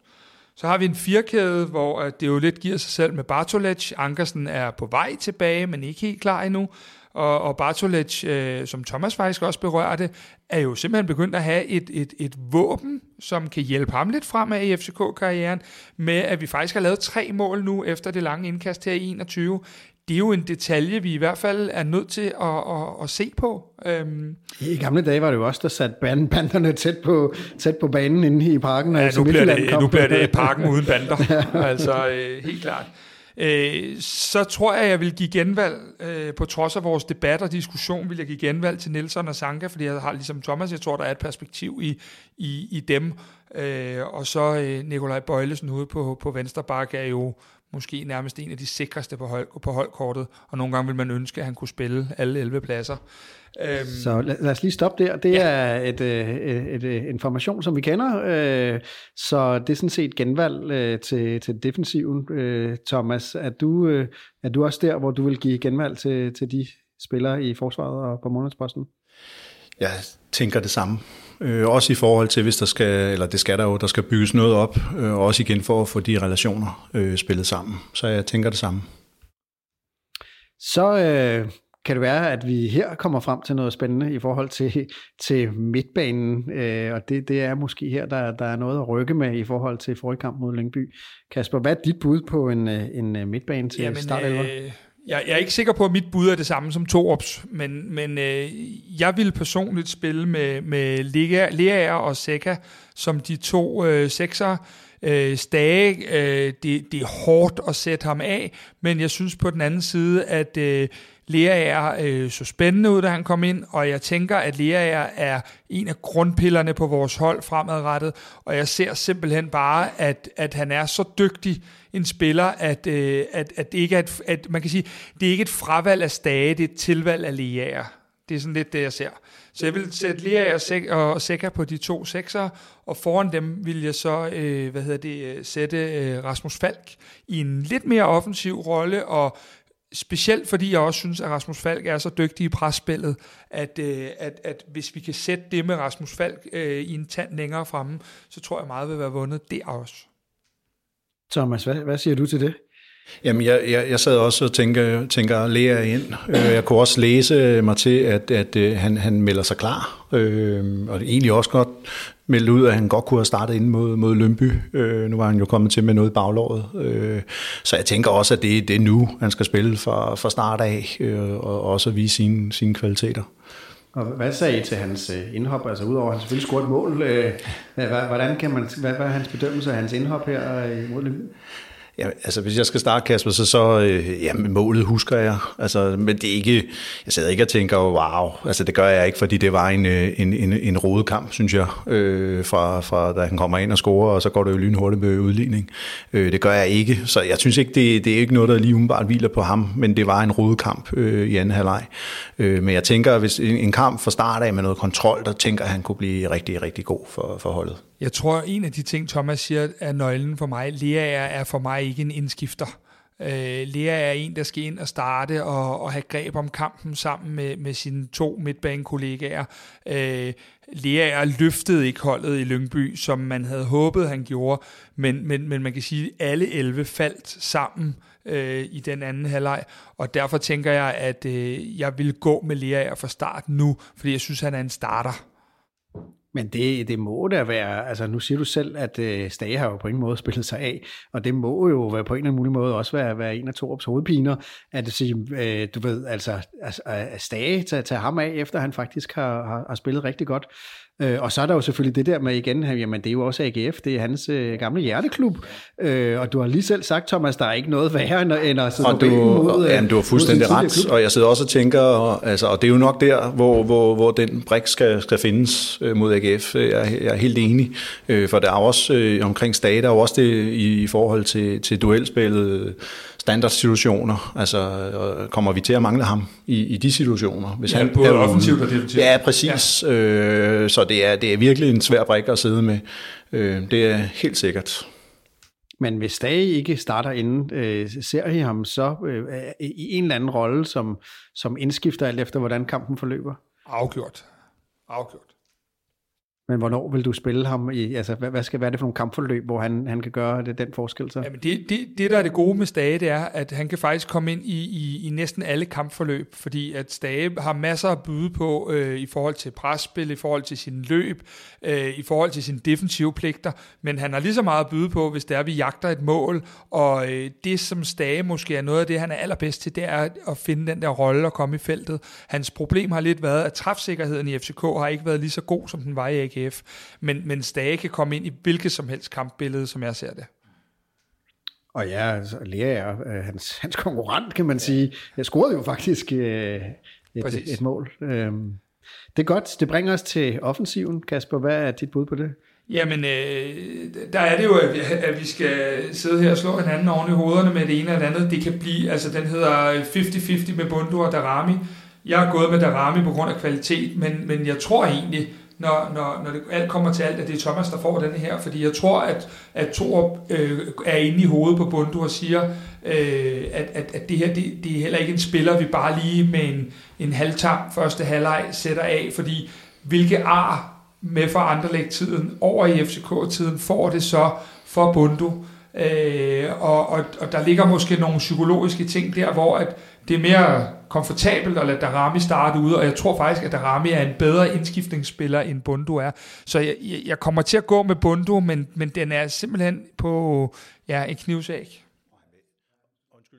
Så har vi en firkæde, hvor øh, det jo lidt giver sig selv med Bartolec. Ankersen er på vej tilbage, men ikke helt klar endnu. Og, og Bartolec, øh, som Thomas faktisk også berørte, er jo simpelthen begyndt at have et, et, et våben, som kan hjælpe ham lidt fremad i FCK-karrieren, med at vi faktisk har lavet tre mål nu efter det lange indkast her i 21 det er jo en detalje, vi i hvert fald er nødt til at, at, at se på. Øhm. I gamle dage var det jo også, der satte banderne tæt på, tæt på banen inde i parken. Ja, nu bliver, det, nu bliver det parken uden bander. <laughs> altså, øh, helt klart. Øh, så tror jeg, jeg vil give genvalg, øh, på trods af vores debat og diskussion, vil jeg give genvalg til Nielsen og Sanka, fordi jeg har ligesom Thomas, jeg tror, der er et perspektiv i, i, i dem. Øh, og så øh, Nikolaj Bøjlesen ude på, på venstre bakke er jo måske nærmest en af de sikreste på, hold, på holdkortet, og nogle gange vil man ønske, at han kunne spille alle 11 pladser. Øhm, så lad, lad os lige stoppe der. Det ja. er et, øh, et, et, et information, som vi kender, øh, så det er sådan set genvalg øh, til, til defensiven. Øh, Thomas, er du, øh, er du også der, hvor du vil give genvalg til, til de spillere i forsvaret og på månedsposten? Jeg tænker det samme. Øh, også i forhold til, hvis der skal, eller det skal der jo, der skal bygges noget op, øh, også igen for at få de relationer øh, spillet sammen. Så jeg tænker det samme. Så øh, kan det være, at vi her kommer frem til noget spændende i forhold til, til midtbanen, øh, og det, det er måske her, der, der er noget at rykke med i forhold til forrige kamp mod Lyngby. Kasper, hvad er dit bud på en, øh, en øh, midtbane til Jamen, start øh, jeg, jeg er ikke sikker på, at mit bud er det samme som Torps, men, men øh, jeg vil personligt spille med, med Lea og Seca som de to øh, sekser. Øh, Stage, øh, det, det er hårdt at sætte ham af, men jeg synes på den anden side, at øh, Lea er øh, så spændende ud, da han kom ind, og jeg tænker, at Lea er, er en af grundpillerne på vores hold fremadrettet, og jeg ser simpelthen bare, at, at han er så dygtig en spiller, at, øh, at, at det ikke er et, at man kan sige, det er ikke et fravalg af Stage, det er et tilvalg af læger. Det er sådan lidt det, jeg ser. Så jeg vil sætte Lea og Seca på de to sekser, og foran dem vil jeg så øh, hvad hedder det, øh, sætte øh, Rasmus Falk i en lidt mere offensiv rolle, og Specielt fordi jeg også synes, at Rasmus Falk er så dygtig i presspillet, at, øh, at, at hvis vi kan sætte det med Rasmus Falk øh, i en tand længere fremme, så tror jeg meget vil være vundet der også. Thomas, hvad, hvad siger du til det? Jamen, jeg, jeg, jeg sad også og tænker, tænker Lea ind. Øh, jeg kunne også læse mig til, at, at øh, han, han melder sig klar, øh, og egentlig også godt meldt ud, at han godt kunne have startet ind mod, mod Lønby. Øh, nu var han jo kommet til med noget i baglåret. Øh, så jeg tænker også, at det, det er nu, han skal spille fra, fra start af, øh, og også vise sine, sine kvaliteter. Og hvad sagde I til hans øh, indhop? Altså udover at han selvfølgelig scoret mål, øh, hvordan kan man, hvad, hvad er hans bedømmelse af hans indhop her øh, mod Ja, altså hvis jeg skal starte, Kasper, så, så øh, ja, målet husker jeg. Altså, men det er ikke, jeg sidder ikke og tænker, wow, altså det gør jeg ikke, fordi det var en, øh, en, en, en rodet kamp, synes jeg, øh, fra, fra da han kommer ind og scorer, og så går det jo lynhurtigt med udligning. Øh, det gør jeg ikke, så jeg synes ikke, det, det er ikke noget, der lige umiddelbart hviler på ham, men det var en rodet kamp øh, i anden halvleg. Øh, men jeg tænker, hvis en, en kamp fra start af med noget kontrol, der tænker at han kunne blive rigtig, rigtig god for, for holdet. Jeg tror, en af de ting, Thomas siger, er nøglen for mig. Lea er for mig ikke en indskifter. Øh, Lea er en, der skal ind og starte og, og have greb om kampen sammen med, med sine to midtbanekollegaer. Øh, Lea er løftede ikke holdet i Lyngby, som man havde håbet, han gjorde, men, men, men man kan sige, at alle 11 faldt sammen øh, i den anden halvleg, og derfor tænker jeg, at øh, jeg vil gå med Lea fra start nu, fordi jeg synes, han er en starter. Men det, det må da være, altså nu siger du selv, at øh, Stage har jo på ingen måde spillet sig af, og det må jo være på en eller anden mulig måde også være, være en af Torups hovedpiner, at sige, øh, du ved, altså, altså at Stage tager, tager ham af, efter han faktisk har, har, har spillet rigtig godt. Øh, og så er der jo selvfølgelig det der med igen, jamen det er jo også AGF, det er hans øh, gamle hjerteklub. Øh, og du har lige selv sagt, Thomas, der er ikke noget værre end, end at sidde og du, mod, jamen, du har fuldstændig ret, og jeg sidder også og tænker, og, altså, og det er jo nok der, hvor, hvor, hvor den brik skal, skal findes øh, mod AGF. Jeg, jeg er helt enig, øh, for der er også øh, omkring er jo også det i, i forhold til, til duelspillet, standardsituationer. Altså, kommer vi til at mangle ham i, i de situationer? Hvis ja, han, både er, offensivt og defensivt. Ja, præcis. Ja. Øh, så det er, det er virkelig en svær brik at sidde med. Øh, det er helt sikkert. Men hvis Stage ikke starter inden, øh, ser I ham så øh, i en eller anden rolle, som, som indskifter alt efter, hvordan kampen forløber? Afgjort. Afgjort. Men hvornår vil du spille ham i, altså hvad, hvad skal være det for nogle kampforløb, hvor han, han kan gøre det, den forskel så? Jamen det, det, det, der er det gode med Stage, det er, at han kan faktisk komme ind i, i, i næsten alle kampforløb, fordi at Stage har masser at byde på øh, i forhold til presspil, i forhold til sin løb, øh, i forhold til sine defensive pligter, men han har lige så meget at byde på, hvis der vi jagter et mål, og øh, det som Stage måske er noget af det, han er allerbedst til, det er at finde den der rolle og komme i feltet. Hans problem har lidt været, at træfsikkerheden i FCK har ikke været lige så god, som den var i AGF, men, men Stage kan komme ind i hvilket som helst kampbillede, som jeg ser det. Og ja, altså, Lea er øh, hans, hans konkurrent, kan man sige. Jeg scorede jo faktisk øh, et, et mål. Øhm, det er godt. Det bringer os til offensiven. Kasper, hvad er dit bud på det? Jamen, øh, der er det jo, at vi, at vi skal sidde her og slå hinanden oven i hovederne med det ene eller det andet. Det kan blive, altså den hedder 50-50 med Bundu og Darami. Jeg har gået med Darami på grund af kvalitet, men, men jeg tror egentlig, når, når, når det alt kommer til alt, at det er Thomas, der får den her. Fordi jeg tror, at, at Thor øh, er inde i hovedet på Bundu og siger, øh, at, at, at det her det, det er heller ikke en spiller, vi bare lige med en, en halvtam første halvleg sætter af, fordi hvilke ar med for andre tiden over i FCK-tiden får det så for Bundu. Øh, og, og, og der ligger måske nogle psykologiske ting der, hvor at det er mere komfortabelt at lade Darami starte ude, og jeg tror faktisk, at Darami er en bedre indskiftningsspiller, end Bundu er. Så jeg, jeg kommer til at gå med Bundu, men, men den er simpelthen på ja, en knivsæg.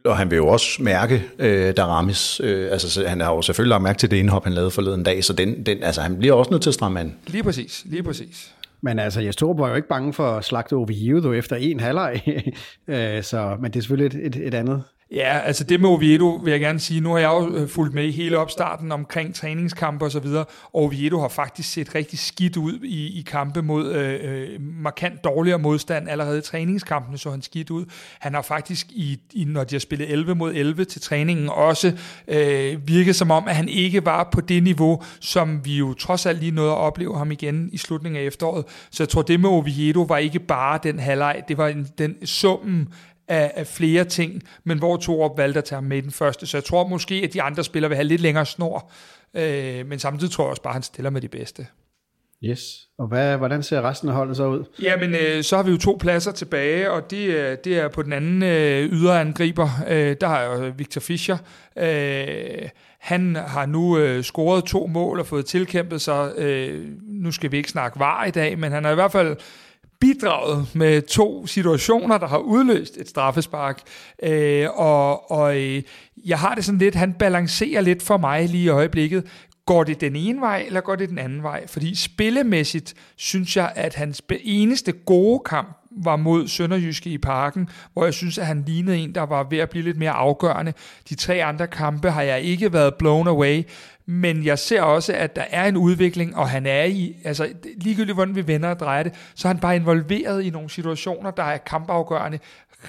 Og han vil jo også mærke øh, Daramis, øh, altså han har jo selvfølgelig lagt mærke til det indhop, han lavede forleden dag, så den, den, altså, han bliver også nødt til at stramme an. Lige præcis, lige præcis. Men altså, jeg stod var jo ikke bange for at slagte Oviedo efter en halvleg, <laughs> øh, så, men det er selvfølgelig et, et, et andet Ja, altså det med Oviedo vil jeg gerne sige, nu har jeg jo øh, fulgt med i hele opstarten omkring træningskampe og så videre, og Oviedo har faktisk set rigtig skidt ud i, i kampe mod øh, øh markant dårligere modstand. Allerede i træningskampene så han skidt ud. Han har faktisk, i, i, når de har spillet 11 mod 11 til træningen, også øh, virket som om, at han ikke var på det niveau, som vi jo trods alt lige nåede at opleve ham igen i slutningen af efteråret. Så jeg tror, det med Oviedo var ikke bare den halvleg, det var en, den summen af, af flere ting, men hvor Torup valgte at tage ham med i den første. Så jeg tror måske, at de andre spillere vil have lidt længere snor, øh, men samtidig tror jeg også bare, at han stiller med de bedste. Yes. Og hvad, hvordan ser resten af holdet så ud? Jamen, øh, så har vi jo to pladser tilbage, og det, øh, det er på den anden øh, yderangriber. Øh, der har jeg Victor Fischer. Øh, han har nu øh, scoret to mål og fået tilkæmpet sig. Øh, nu skal vi ikke snakke var i dag, men han har i hvert fald bidraget med to situationer, der har udløst et straffespark. Øh, og og øh, jeg har det sådan lidt, han balancerer lidt for mig lige i øjeblikket. Går det den ene vej, eller går det den anden vej? Fordi spillemæssigt synes jeg, at hans eneste gode kamp var mod Sønderjyske i parken, hvor jeg synes, at han lignede en, der var ved at blive lidt mere afgørende. De tre andre kampe har jeg ikke været blown away, men jeg ser også, at der er en udvikling, og han er i, altså ligegyldigt hvordan vi vender og drejer det, så er han bare involveret i nogle situationer, der er kampafgørende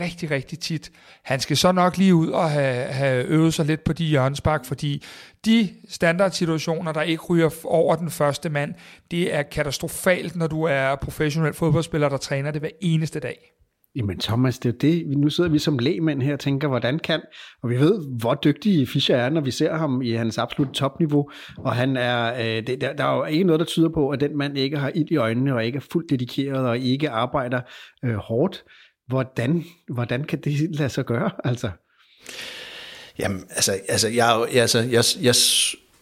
rigtig, rigtig tit. Han skal så nok lige ud og have, have øvet sig lidt på de hjørnespark, fordi de standardsituationer, der ikke ryger over den første mand, det er katastrofalt, når du er professionel fodboldspiller, der træner det hver eneste dag. Jamen Thomas, det er det. Nu sidder vi som lægmænd her og tænker, hvordan kan, og vi ved, hvor dygtig Fischer er, når vi ser ham i hans absolut topniveau, og han er, øh, det, der, der er jo ikke noget, der tyder på, at den mand ikke har ild i øjnene, og ikke er fuldt dedikeret, og ikke arbejder øh, hårdt. Hvordan, hvordan kan det lade sig gøre, altså? Jamen, altså, altså, jeg, altså jeg, jeg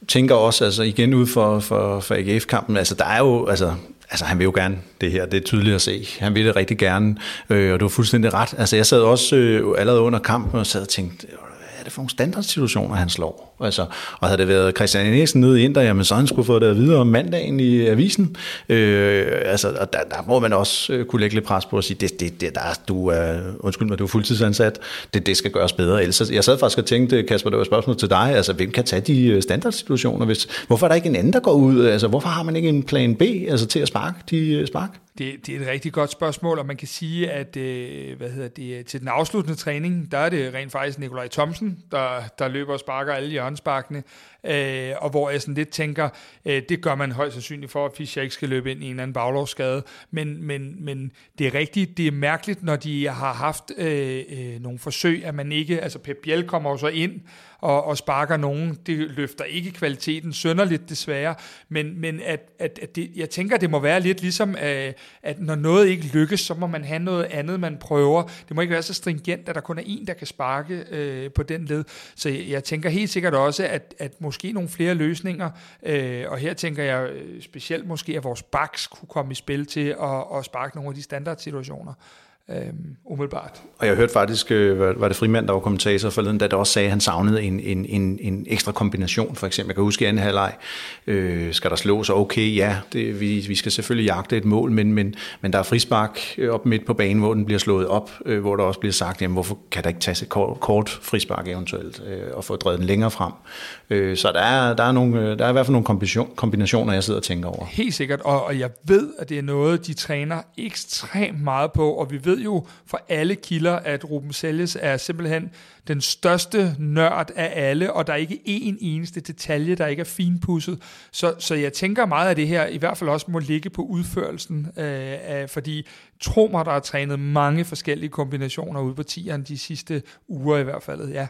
tænker også, altså igen ud for, for, for AGF-kampen, altså der er jo, altså altså han vil jo gerne det her, det er tydeligt at se. Han vil det rigtig gerne, øh, og du har fuldstændig ret. Altså jeg sad også øh, allerede under kampen og sad og tænkte, hvad er det for nogle standardsituationer, han slår? Altså, og havde det været Christian Eriksen nede i Inter, jamen så han skulle få det videre om mandagen i avisen. Øh, altså, og der, der, må man også øh, kunne lægge lidt pres på og sige, det, det, det der, du er, undskyld mig, du er fuldtidsansat, det, det skal gøres bedre. Ellers, jeg sad faktisk og tænkte, Kasper, det var et spørgsmål til dig, altså hvem kan tage de øh, standardsituationer? Hvis, hvorfor er der ikke en anden, der går ud? Altså, hvorfor har man ikke en plan B altså, til at sparke de øh, spark? Det, det er et rigtig godt spørgsmål, og man kan sige, at øh, hvad hedder det, øh, til den afsluttende træning, der er det rent faktisk Nikolaj Thomsen, der, der løber og sparker alle hjørnesparkene, øh, og hvor jeg sådan lidt tænker, øh, det gør man højst sandsynligt for, at Fischer ikke skal løbe ind i en eller anden baglovsskade, men, men, men det er rigtigt, det er mærkeligt, når de har haft øh, øh, nogle forsøg, at man ikke, altså Pep Biel kommer jo så ind, og, og sparker nogen. Det løfter ikke kvaliteten sønderligt desværre, men, men at, at, at det, jeg tænker, det må være lidt ligesom, at, øh, at når noget ikke lykkes, så må man have noget andet, man prøver. Det må ikke være så stringent, at der kun er en, der kan sparke øh, på den led. Så jeg, jeg tænker helt sikkert også, at, at måske nogle flere løsninger, øh, og her tænker jeg øh, specielt måske, at vores backs kunne komme i spil til at, at sparke nogle af de standardsituationer øhm, umiddelbart. Og jeg hørte faktisk, øh, var det Frimand, der var kommentator forleden, da der også sagde, at han savnede en, en, en, en ekstra kombination, for eksempel. Jeg kan huske i anden halvleg, øh, skal der slås, okay, ja, det, vi, vi skal selvfølgelig jagte et mål, men, men, men der er frispark øh, op midt på banen, hvor den bliver slået op, øh, hvor der også bliver sagt, jamen hvorfor kan der ikke tages et kort, kort frispark eventuelt, øh, og få drevet den længere frem. Øh, så der er, der, er nogle, øh, der er i hvert fald nogle kombination, kombinationer, jeg sidder og tænker over. Helt sikkert, og, og jeg ved, at det er noget, de træner ekstremt meget på, og vi ved jo fra alle kilder, at Ruben Selles er simpelthen den største nørd af alle, og der er ikke én eneste detalje, der ikke er finpudset. Så, så jeg tænker meget af det her, i hvert fald også må ligge på udførelsen, øh, af, fordi tro mig, der er trænet mange forskellige kombinationer ude på tieren de sidste uger i hvert fald, ja.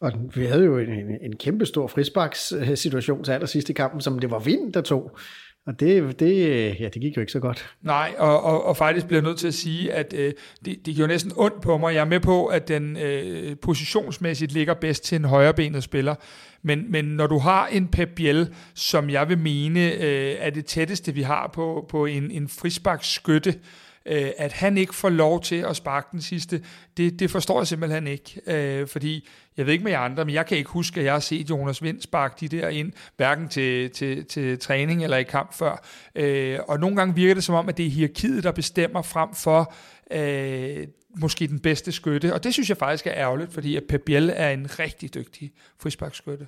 Og vi havde jo en, en, en kæmpe stor frisparkssituation til allersidst i kampen, som det var vind, der tog. Og det, det, ja, det gik jo ikke så godt. Nej, og, og, og faktisk bliver jeg nødt til at sige, at øh, det, det gjorde næsten ondt på mig. Jeg er med på, at den øh, positionsmæssigt ligger bedst til en højrebenet spiller. Men, men når du har en Pep Biel, som jeg vil mene øh, er det tætteste, vi har på, på en, en frisparksskytte, øh, at han ikke får lov til at sparke den sidste, det, det forstår jeg simpelthen ikke. Øh, fordi, jeg ved ikke med jer andre, men jeg kan ikke huske, at jeg har set Jonas Vind sparke de der ind, hverken til, til, til træning eller i kamp før. Øh, og nogle gange virker det som om, at det er hierarkiet, der bestemmer frem for øh, måske den bedste skytte. Og det synes jeg faktisk er ærgerligt, fordi at Pep Biel er en rigtig dygtig frisparkskytte.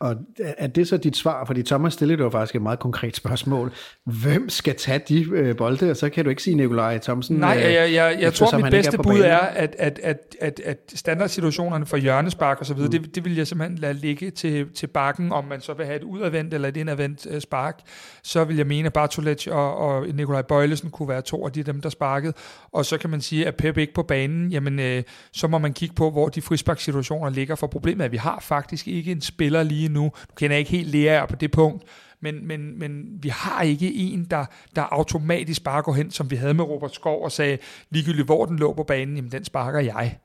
Og er det så dit svar? Fordi Thomas stillede jo faktisk et meget konkret spørgsmål. Hvem skal tage de øh, bolde? Og så kan du ikke sige Nikolaj Thomsen. Nej, jeg, jeg, jeg, jeg tror, mit bedste er bud er, at, at, at, at, at standardsituationerne for hjørnespark og så videre, mm. det, det vil jeg simpelthen lade ligge til, til bakken, om man så vil have et udadvendt eller et indadvendt øh, spark. Så vil jeg mene, at Bartolec og, og Nikolaj Bøjlesen kunne være to af de dem, der sparkede. Og så kan man sige, at Pep ikke på banen, jamen øh, så må man kigge på, hvor de frisparksituationer ligger. For problemet er, at vi har faktisk ikke en spiller lige lige nu. Nu kender jeg ikke helt Lea på det punkt, men, men, men vi har ikke en, der, der automatisk bare går hen, som vi havde med Robert Skov og sagde, ligegyldigt hvor den lå på banen, jamen den sparker jeg.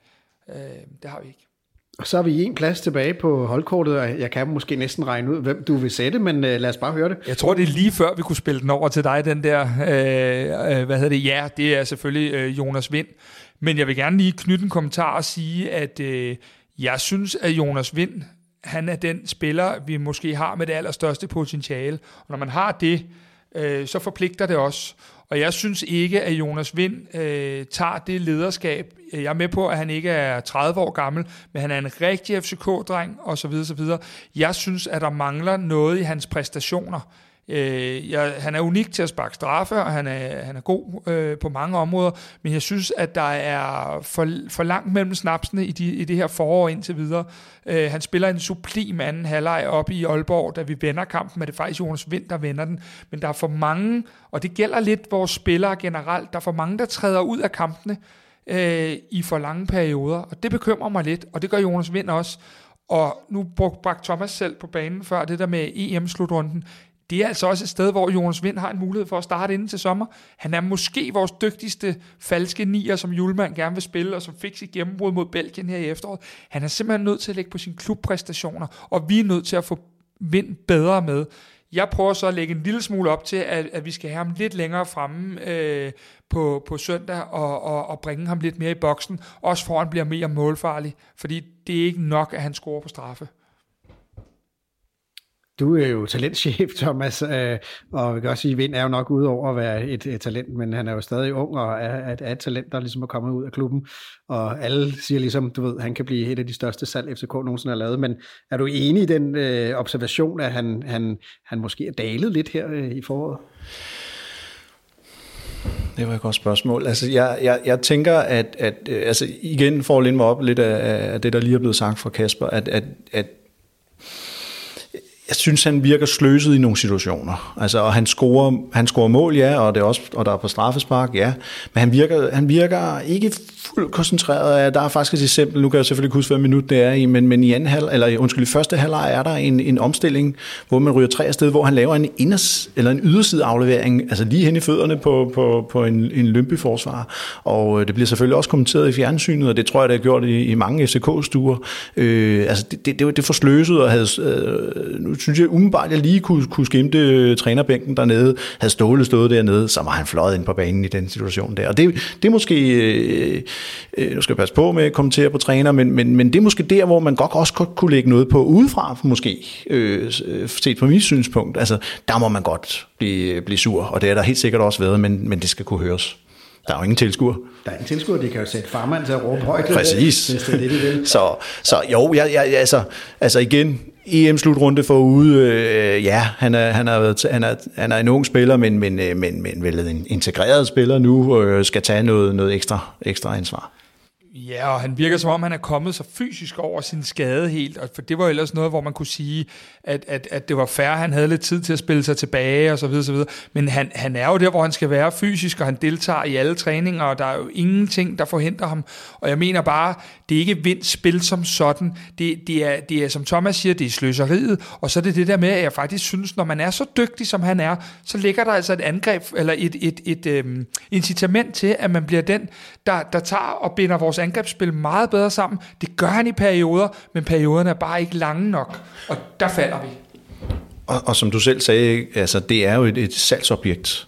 Øh, det har vi ikke. Og så har vi en plads tilbage på holdkortet, og jeg kan måske næsten regne ud, hvem du vil sætte, men uh, lad os bare høre det. Jeg tror, det er lige før, vi kunne spille den over til dig, den der, øh, øh, hvad hedder det, ja, det er selvfølgelig øh, Jonas Vind. Men jeg vil gerne lige knytte en kommentar og sige, at øh, jeg synes, at Jonas Vind, han er den spiller, vi måske har med det allerstørste potentiale. Og når man har det, øh, så forpligter det også. Og jeg synes ikke, at Jonas Vind øh, tager det lederskab. Jeg er med på, at han ikke er 30 år gammel, men han er en rigtig FCK-dreng osv. osv. Jeg synes, at der mangler noget i hans præstationer. Øh, jeg, han er unik til at sparke straffe, og han er, han er god øh, på mange områder, men jeg synes, at der er for, for langt mellem snapsene i, de, i det her forår indtil videre. Øh, han spiller en sublim anden halvleg op i Aalborg, da vi vender kampen, er det faktisk Jonas Vind, der vender den, men der er for mange, og det gælder lidt vores spillere generelt, der er for mange, der træder ud af kampene øh, i for lange perioder, og det bekymrer mig lidt, og det gør Jonas Vind også. Og nu brugte Thomas selv på banen før, det der med EM-slutrunden det er altså også et sted, hvor Jonas Vind har en mulighed for at starte inden til sommer. Han er måske vores dygtigste falske nier, som Julemand gerne vil spille, og som fik sit gennembrud mod Belgien her i efteråret. Han er simpelthen nødt til at lægge på sine klubpræstationer, og vi er nødt til at få Vind bedre med. Jeg prøver så at lægge en lille smule op til, at, at vi skal have ham lidt længere fremme øh, på, på søndag og, og, og bringe ham lidt mere i boksen, også for at han bliver mere målfarlig, fordi det er ikke nok, at han scorer på straffe. Du er jo talentchef, <laughs> Thomas, øh, og vi kan også sige, at Vind er jo nok ude over at være et, et talent, men han er jo stadig ung og er, er, et talent, der ligesom er kommet ud af klubben. Og alle siger ligesom, du ved, han kan blive et af de største salg, FCK nogensinde har lavet. Men er du enig i den øh, observation, at han, han, han måske er dalet lidt her øh, i foråret? Det var et godt spørgsmål. Altså, jeg, jeg, jeg tænker, at, at øh, altså, igen får at mig op lidt af, af det, der lige er blevet sagt fra Kasper, at, at, at jeg synes, han virker sløset i nogle situationer. Altså, og han scorer, han scorer mål, ja, og, det er også, og der er på straffespark, ja. Men han virker, han virker ikke fuldt koncentreret. Der er faktisk et eksempel, nu kan jeg selvfølgelig ikke huske, hvad minut det er i, men, men i anden halv, eller undskyld, i første halvleg er der en, en omstilling, hvor man ryger tre afsted, hvor han laver en, inders, eller en yderside aflevering, altså lige hen i fødderne på, på, på en, en Lømby-forsvar. Og øh, det bliver selvfølgelig også kommenteret i fjernsynet, og det tror jeg, det har gjort i, i mange FCK-stuer. Øh, altså, det, det, det, det og havde, øh, nu synes jeg umiddelbart, at jeg lige kunne, kunne skimte øh, trænerbænken dernede, havde Ståle stået dernede, så var han fløjet ind på banen i den situation der. Og det, det er måske, øh, øh, nu skal jeg passe på med at kommentere på træner, men, men, men det er måske der, hvor man godt også godt kunne lægge noget på udefra, måske, øh, set fra mit synspunkt. Altså, der må man godt blive, blive sur, og det er der helt sikkert også været, men, men det skal kunne høres. Der er jo ingen tilskuer. Der er ingen tilskuer, de kan jo sætte farmand til at råbe højt. Præcis. Hvis det er det, de vil. <laughs> Så, så jo, jeg, jeg, altså, altså igen, EM-slutrunde ude. øh, ja, han er, han, er, han, er, han er en ung spiller, men, men, øh, men, men vel en integreret spiller nu, øh, skal tage noget, noget ekstra, ekstra ansvar. Ja, og han virker som om, han er kommet så fysisk over sin skade helt, og for det var ellers noget, hvor man kunne sige, at, at, at det var færre, han havde lidt tid til at spille sig tilbage og så videre, så videre. Men han, han er jo der, hvor han skal være fysisk, og han deltager i alle træninger, og der er jo ingenting, der forhindrer ham. Og jeg mener bare, det er ikke vindt spil som sådan. Det, det, er, det er, som Thomas siger, det er sløseriet, og så er det det der med, at jeg faktisk synes, når man er så dygtig, som han er, så ligger der altså et angreb, eller et, et, et, et øhm, incitament til, at man bliver den, der, der tager og binder vores angrebsspil meget bedre sammen. Det gør han i perioder, men perioderne er bare ikke lange nok, og der falder vi. Og, og som du selv sagde, altså, det er jo et, et salgsobjekt.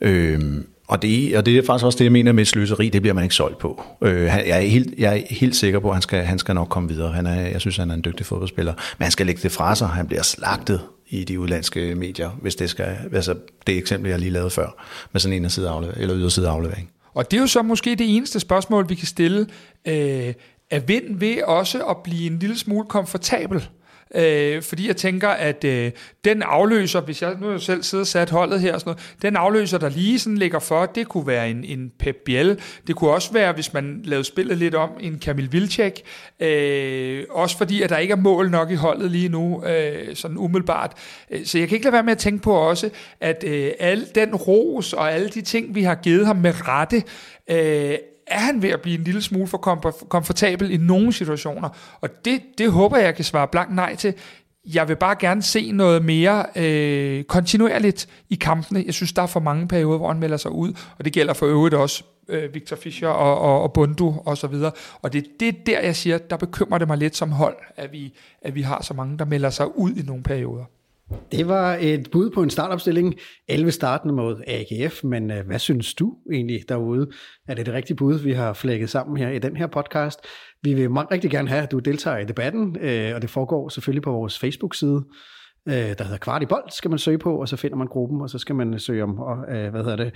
Øhm, og det, og det er faktisk også det, jeg mener med sløseri, det bliver man ikke solgt på. Øh, jeg, er helt, jeg er helt sikker på, at han skal, han skal nok komme videre. Han er, jeg synes, han er en dygtig fodboldspiller. Men han skal lægge det fra sig. Han bliver slagtet i de udlandske medier, hvis det skal, altså det eksempel, jeg lige lavede før, med sådan en side aflevering, eller yderside aflevering. Og det er jo så måske det eneste spørgsmål, vi kan stille. Øh, er Vind ved også at blive en lille smule komfortabel? Øh, fordi jeg tænker, at øh, den afløser, hvis jeg nu selv sidder og sat holdet her, og sådan noget, den afløser, der lige sådan ligger for, det kunne være en, en Pep Biel. Det kunne også være, hvis man lavede spillet lidt om, en Kamil Vilcek. Øh, også fordi, at der ikke er mål nok i holdet lige nu, øh, sådan umiddelbart. Øh, så jeg kan ikke lade være med at tænke på også, at øh, al den ros og alle de ting, vi har givet ham med rette, øh, er han ved at blive en lille smule for komfortabel i nogle situationer. Og det, det håber jeg, jeg kan svare blankt nej til. jeg vil bare gerne se noget mere øh, kontinuerligt i kampene. Jeg synes, der er for mange perioder, hvor han melder sig ud, og det gælder for øvrigt også øh, Victor Fischer og, og, og Bundu og så videre. Og det, det er der, jeg siger, der bekymrer det mig lidt som hold, at vi, at vi har så mange, der melder sig ud i nogle perioder. Det var et bud på en startopstilling. 11 startende mod AGF, men øh, hvad synes du egentlig derude? Er det det rigtige bud, vi har flækket sammen her i den her podcast? Vi vil meget rigtig gerne have, at du deltager i debatten, øh, og det foregår selvfølgelig på vores Facebook-side, øh, der hedder Kvart i Bold, skal man søge på, og så finder man gruppen, og så skal man søge om, hvad hedder det,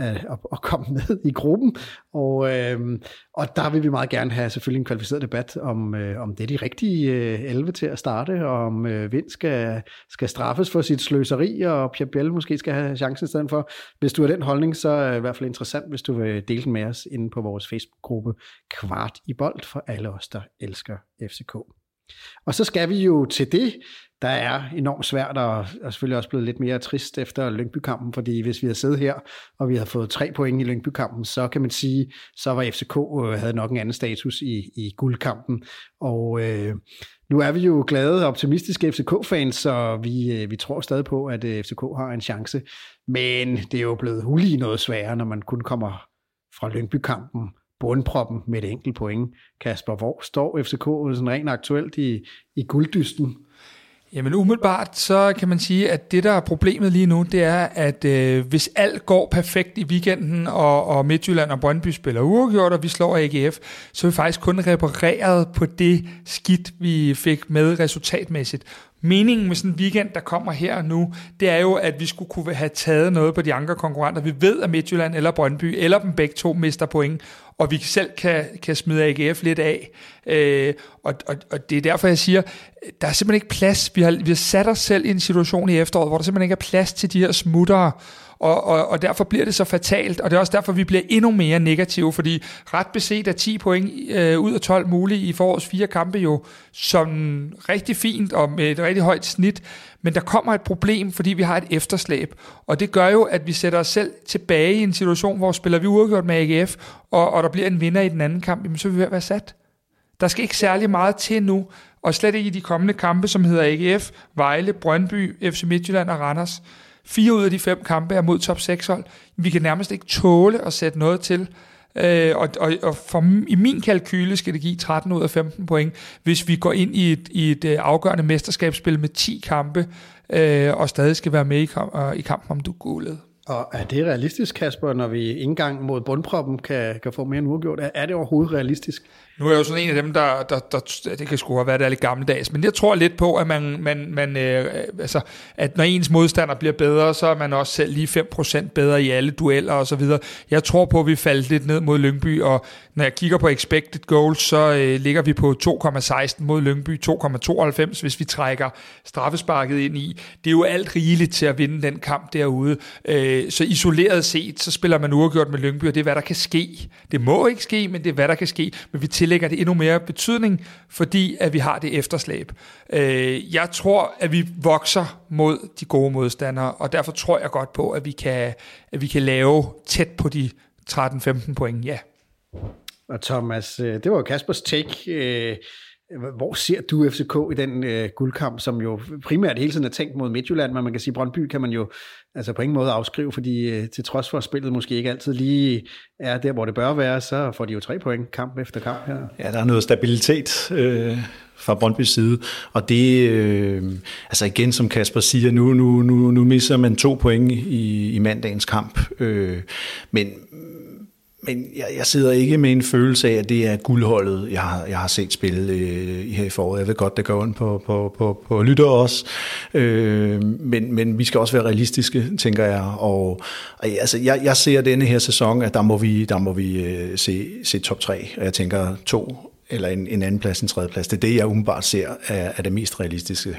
Øh, at, at komme <laughs> med i gruppen. Og, øh, og der vil vi meget gerne have selvfølgelig en kvalificeret debat om, øh, om det er de rigtige øh, 11 til at starte, og om øh, Vind skal, skal straffes for sit sløseri, og Pierre Biel måske skal have chancen i stedet for. Hvis du har den holdning, så er det i hvert fald interessant, hvis du vil dele den med os inde på vores Facebook-gruppe Kvart i Bold for alle os, der elsker FCK. Og så skal vi jo til det, der er enormt svært, og er selvfølgelig også blevet lidt mere trist efter Lyngby-kampen, fordi hvis vi havde siddet her, og vi havde fået tre point i Lyngby-kampen, så kan man sige, så var FCK øh, havde nok en anden status i, i guldkampen. Og øh, nu er vi jo glade og optimistiske FCK-fans, så vi, øh, vi tror stadig på, at øh, FCK har en chance. Men det er jo blevet hulig noget sværere, når man kun kommer fra Lyngby-kampen bundproppen med et enkelt point. Kasper, hvor står FCK sådan rent aktuelt i, i gulddysten? Jamen umiddelbart, så kan man sige, at det der er problemet lige nu, det er, at øh, hvis alt går perfekt i weekenden, og, og Midtjylland og Brøndby spiller uafgjort, og vi slår AGF, så er vi faktisk kun repareret på det skidt, vi fik med resultatmæssigt. Meningen med sådan en weekend, der kommer her nu, det er jo, at vi skulle kunne have taget noget på de andre konkurrenter. Vi ved, at Midtjylland eller Brøndby, eller dem begge to, mister point, og vi selv kan, kan smide AGF lidt af. Øh, og, og, og det er derfor, jeg siger, der er simpelthen ikke plads. Vi har, vi har sat os selv i en situation i efteråret, hvor der simpelthen ikke er plads til de her smuttere, og, og, og derfor bliver det så fatalt, og det er også derfor, vi bliver endnu mere negative, fordi ret beset er 10 point øh, ud af 12 mulige i forårs fire kampe jo som rigtig fint og med et rigtig højt snit, men der kommer et problem, fordi vi har et efterslæb, og det gør jo, at vi sætter os selv tilbage i en situation, hvor spiller vi uafgjort med AGF, og, og der bliver en vinder i den anden kamp, jamen så vil vi ved at være sat. Der skal ikke særlig meget til nu, og slet ikke i de kommende kampe, som hedder AGF, Vejle, Brøndby, FC Midtjylland og Randers. Fire ud af de fem kampe er mod top 6 hold. Vi kan nærmest ikke tåle at sætte noget til. Øh, og, og, og for, i min kalkyle skal det give 13 ud af 15 point, hvis vi går ind i et, i et øh, afgørende mesterskabsspil med 10 kampe, øh, og stadig skal være med i, kamp, øh, i kampen om du guldet. Og er det realistisk, Kasper, når vi ikke engang mod bundproppen kan, kan få mere end uafgjort? Er, er det overhovedet realistisk? Nu er jeg jo sådan en af dem, der, der, der det kan sgu have været, lidt gammeldags, men jeg tror lidt på, at man, man, man øh, altså, at når ens modstander bliver bedre, så er man også selv lige 5% bedre i alle dueller og så videre. Jeg tror på, at vi faldt lidt ned mod Lyngby, og når jeg kigger på expected goals, så øh, ligger vi på 2,16 mod Lyngby, 2,92, hvis vi trækker straffesparket ind i. Det er jo alt rigeligt til at vinde den kamp derude. Øh, så isoleret set, så spiller man uafgjort med Lyngby, og det er, hvad der kan ske. Det må ikke ske, men det er, hvad der kan ske. Men vi tillægger det endnu mere betydning, fordi at vi har det efterslæb. Øh, jeg tror, at vi vokser mod de gode modstandere, og derfor tror jeg godt på, at vi kan, at vi kan lave tæt på de 13-15 point, ja. Og Thomas, øh, det var Kaspers take. Øh, hvor ser du FCK i den øh, guldkamp, som jo primært hele tiden er tænkt mod Midtjylland, men man kan sige, Brøndby kan man jo altså på ingen måde afskrive, fordi øh, til trods for at spillet måske ikke altid lige er der, hvor det bør være, så får de jo tre point kamp efter kamp her. Ja, der er noget stabilitet øh, fra Brøndbys side, og det, øh, altså igen som Kasper siger, nu, nu, nu, nu misser man to point i, i mandagens kamp, øh, men men jeg, jeg sidder ikke med en følelse af, at det er guldholdet, jeg har, jeg har set spille øh, her i foråret. Jeg ved godt, det går ondt på, på, på, på lytter også. Øh, men, men vi skal også være realistiske, tænker jeg. Og, og altså, jeg, jeg ser denne her sæson, at der må vi, der må vi øh, se, se top 3. Og jeg tænker to eller en, en anden plads, en tredje plads. Det er det, jeg umiddelbart ser er, er det mest realistiske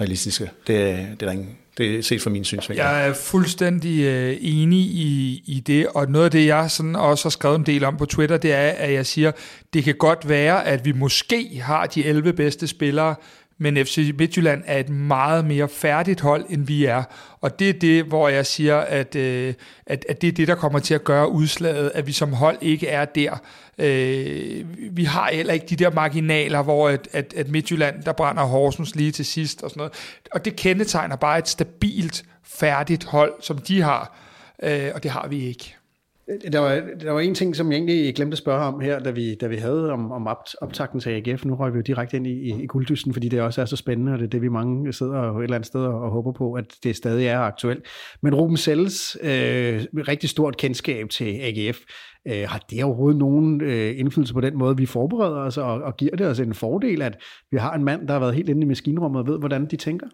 realistiske. Det, det er der ingen det er set fra min synsvinkel. Jeg er fuldstændig øh, enig i, i det, og noget af det, jeg sådan også har skrevet en del om på Twitter, det er, at jeg siger, det kan godt være, at vi måske har de 11 bedste spillere, men FC Midtjylland er et meget mere færdigt hold, end vi er. Og det er det, hvor jeg siger, at, øh, at, at det er det, der kommer til at gøre udslaget, at vi som hold ikke er der. Øh, vi har heller ikke de der marginaler, hvor at, at, at Midtjylland, der brænder Horsens lige til sidst og sådan noget. Og det kendetegner bare et stabilt, færdigt hold, som de har. Øh, og det har vi ikke. Der var, der var en ting, som jeg egentlig glemte at spørge om her, da vi, da vi havde om, om optakten til AGF. Nu røg vi jo direkte ind i, i, i gulddysten, fordi det også er så spændende, og det er det, vi mange sidder et eller andet sted og, og håber på, at det stadig er aktuelt. Men Ruben Selles øh, rigtig stort kendskab til AGF, øh, har det overhovedet nogen øh, indflydelse på den måde, vi forbereder os, og, og giver det os en fordel, at vi har en mand, der har været helt inde i maskinrummet og ved, hvordan de tænker?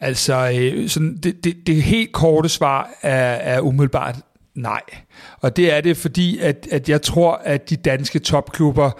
Altså, øh, sådan det, det, det helt korte svar er, er umiddelbart Nej, og det er det, fordi at, at jeg tror, at de danske topklubber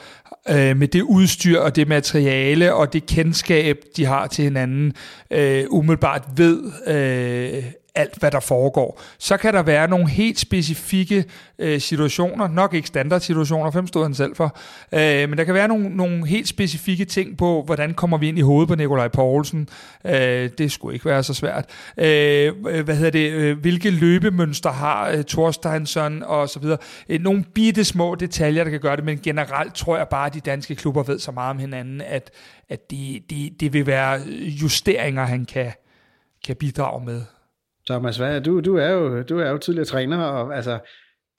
øh, med det udstyr og det materiale og det kendskab, de har til hinanden, øh, umiddelbart ved, øh, alt, hvad der foregår. Så kan der være nogle helt specifikke øh, situationer, nok ikke standardsituationer, fem stod han selv for, øh, men der kan være nogle, nogle helt specifikke ting på, hvordan kommer vi ind i hovedet på Nikolaj Poulsen. Øh, det skulle ikke være så svært. Øh, hvad hedder det? Øh, hvilke løbemønster har øh, Thorsteinsson og så videre. Øh, nogle bitte små detaljer, der kan gøre det, men generelt tror jeg bare, at de danske klubber ved så meget om hinanden, at, at det de, de vil være øh, justeringer, han kan, kan bidrage med. Thomas, hvad, du, du, er jo, du er jo tidligere træner, og altså,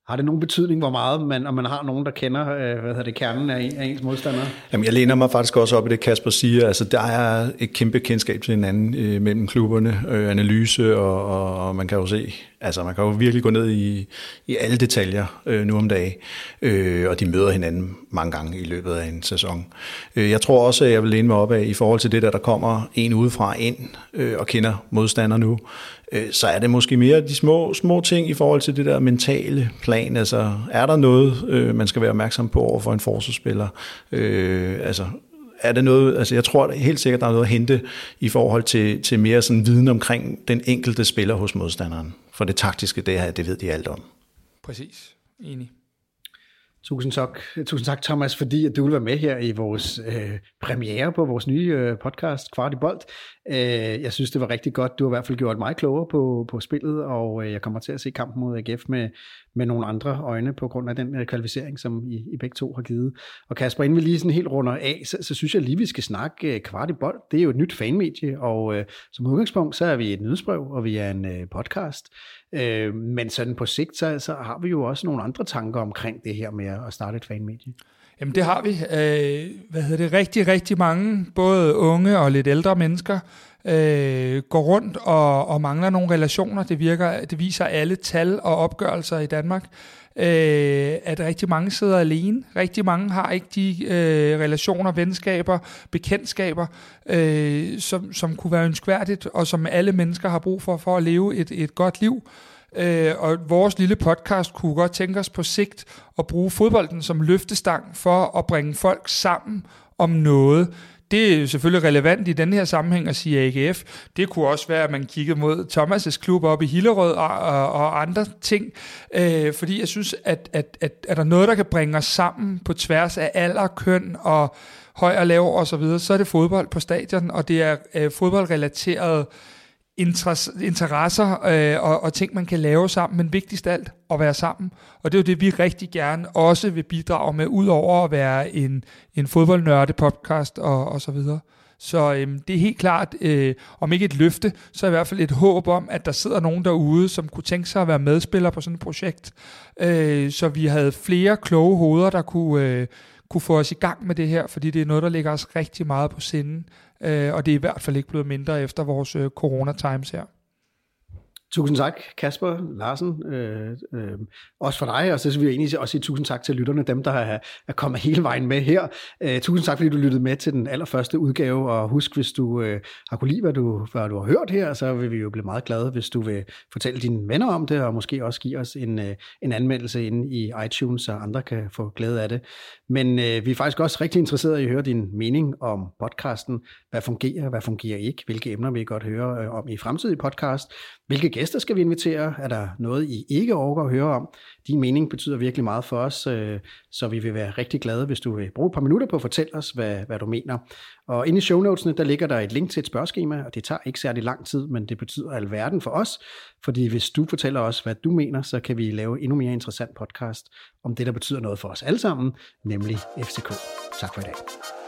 har det nogen betydning, hvor meget man, om man har nogen, der kender øh, hvad hedder det, kernen af, af ens modstandere? Jamen, jeg læner mig faktisk også op i det, Kasper siger. Altså, der er et kæmpe kendskab til hinanden øh, mellem klubberne, øh, analyse, og, og, og man kan jo se, altså man kan jo virkelig gå ned i, i alle detaljer øh, nu om dagen, øh, og de møder hinanden mange gange i løbet af en sæson. Øh, jeg tror også, at jeg vil læne mig op af, i forhold til det, der, der kommer en udefra ind øh, og kender modstander nu, øh, så er det måske mere de små, små ting i forhold til det der mentale plan. Altså, er der noget, øh, man skal være opmærksom på over for en forsvarsspiller? Øh, altså, er det noget, altså jeg tror helt sikkert, der er noget at hente i forhold til, til mere sådan viden omkring den enkelte spiller hos modstanderen. For det taktiske, det her, det ved de alt om. Præcis. Enig. Tusind tak, tusind tak Thomas, fordi at du vil være med her i vores øh, premiere på vores nye øh, podcast, Kvart i Bold. Øh, jeg synes, det var rigtig godt. Du har i hvert fald gjort mig klogere på, på spillet, og øh, jeg kommer til at se kampen mod AGF med, med nogle andre øjne på grund af den øh, kvalificering, som I, I begge to har givet. Og Kasper, inden vi lige sådan helt runder af, så, så synes jeg lige, vi skal snakke øh, Kvart i Bold. Det er jo et nyt fanmedie, og øh, som udgangspunkt, så er vi et nyhedsbrev, og vi er en øh, podcast. Øh, men sådan på sigt, så, så har vi jo også nogle andre tanker omkring det her med at starte et fanmedie. Jamen det har vi. Øh, hvad hedder det? Rigtig, rigtig mange, både unge og lidt ældre mennesker, øh, går rundt og, og mangler nogle relationer. Det, virker, det viser alle tal og opgørelser i Danmark, øh, at rigtig mange sidder alene. Rigtig mange har ikke de øh, relationer, venskaber, bekendtskaber, øh, som, som kunne være ønskværdigt, og som alle mennesker har brug for, for at leve et, et godt liv. Øh, og vores lille podcast kunne godt tænke os på sigt at bruge fodbolden som løftestang for at bringe folk sammen om noget. Det er selvfølgelig relevant i den her sammenhæng at sige AGF. Det kunne også være, at man kiggede mod Thomas' klub op i Hillerød og, og, og andre ting. Øh, fordi jeg synes, at, at, at er der noget, der kan bringe os sammen på tværs af alder, køn og høj og lav og så videre, så er det fodbold på stadion, og det er øh, fodboldrelateret øh, interesser øh, og, og ting, man kan lave sammen, men vigtigst alt at være sammen. Og det er jo det, vi rigtig gerne også vil bidrage med, udover at være en, en fodboldnørde podcast og, og så videre. Så øh, det er helt klart, øh, om ikke et løfte, så i hvert fald et håb om, at der sidder nogen derude, som kunne tænke sig at være medspiller på sådan et projekt. Øh, så vi havde flere kloge hoveder, der kunne, øh, kunne få os i gang med det her, fordi det er noget, der ligger os rigtig meget på sinden øh, og det er i hvert fald ikke blevet mindre efter vores øh, corona-times her. Tusind tak, Kasper Larsen. Øh, øh, også for dig, og så vil jeg egentlig også sige tusind tak til lytterne, dem der er, er kommet hele vejen med her. Øh, tusind tak, fordi du lyttede med til den allerførste udgave, og husk, hvis du øh, har kunne lide, hvad du, hvad du har hørt her, så vil vi jo blive meget glade, hvis du vil fortælle dine venner om det, og måske også give os en, øh, en anmeldelse inde i iTunes, så andre kan få glæde af det. Men øh, vi er faktisk også rigtig interesserede i at høre din mening om podcasten. Hvad fungerer, hvad fungerer ikke? Hvilke emner vil I godt høre øh, om i fremtidige podcast? Hvilke gæster skal vi invitere? Er der noget, I ikke overgår at høre om? Din mening betyder virkelig meget for os, øh, så vi vil være rigtig glade, hvis du vil bruge et par minutter på at fortælle os, hvad, hvad du mener. Og inde i shownotesene, der ligger der et link til et spørgeskema, og det tager ikke særlig lang tid, men det betyder alverden for os, fordi hvis du fortæller os, hvad du mener, så kan vi lave endnu mere interessant podcast om det, der betyder noget for os alle sammen, nemlig FCK. Tak for i dag.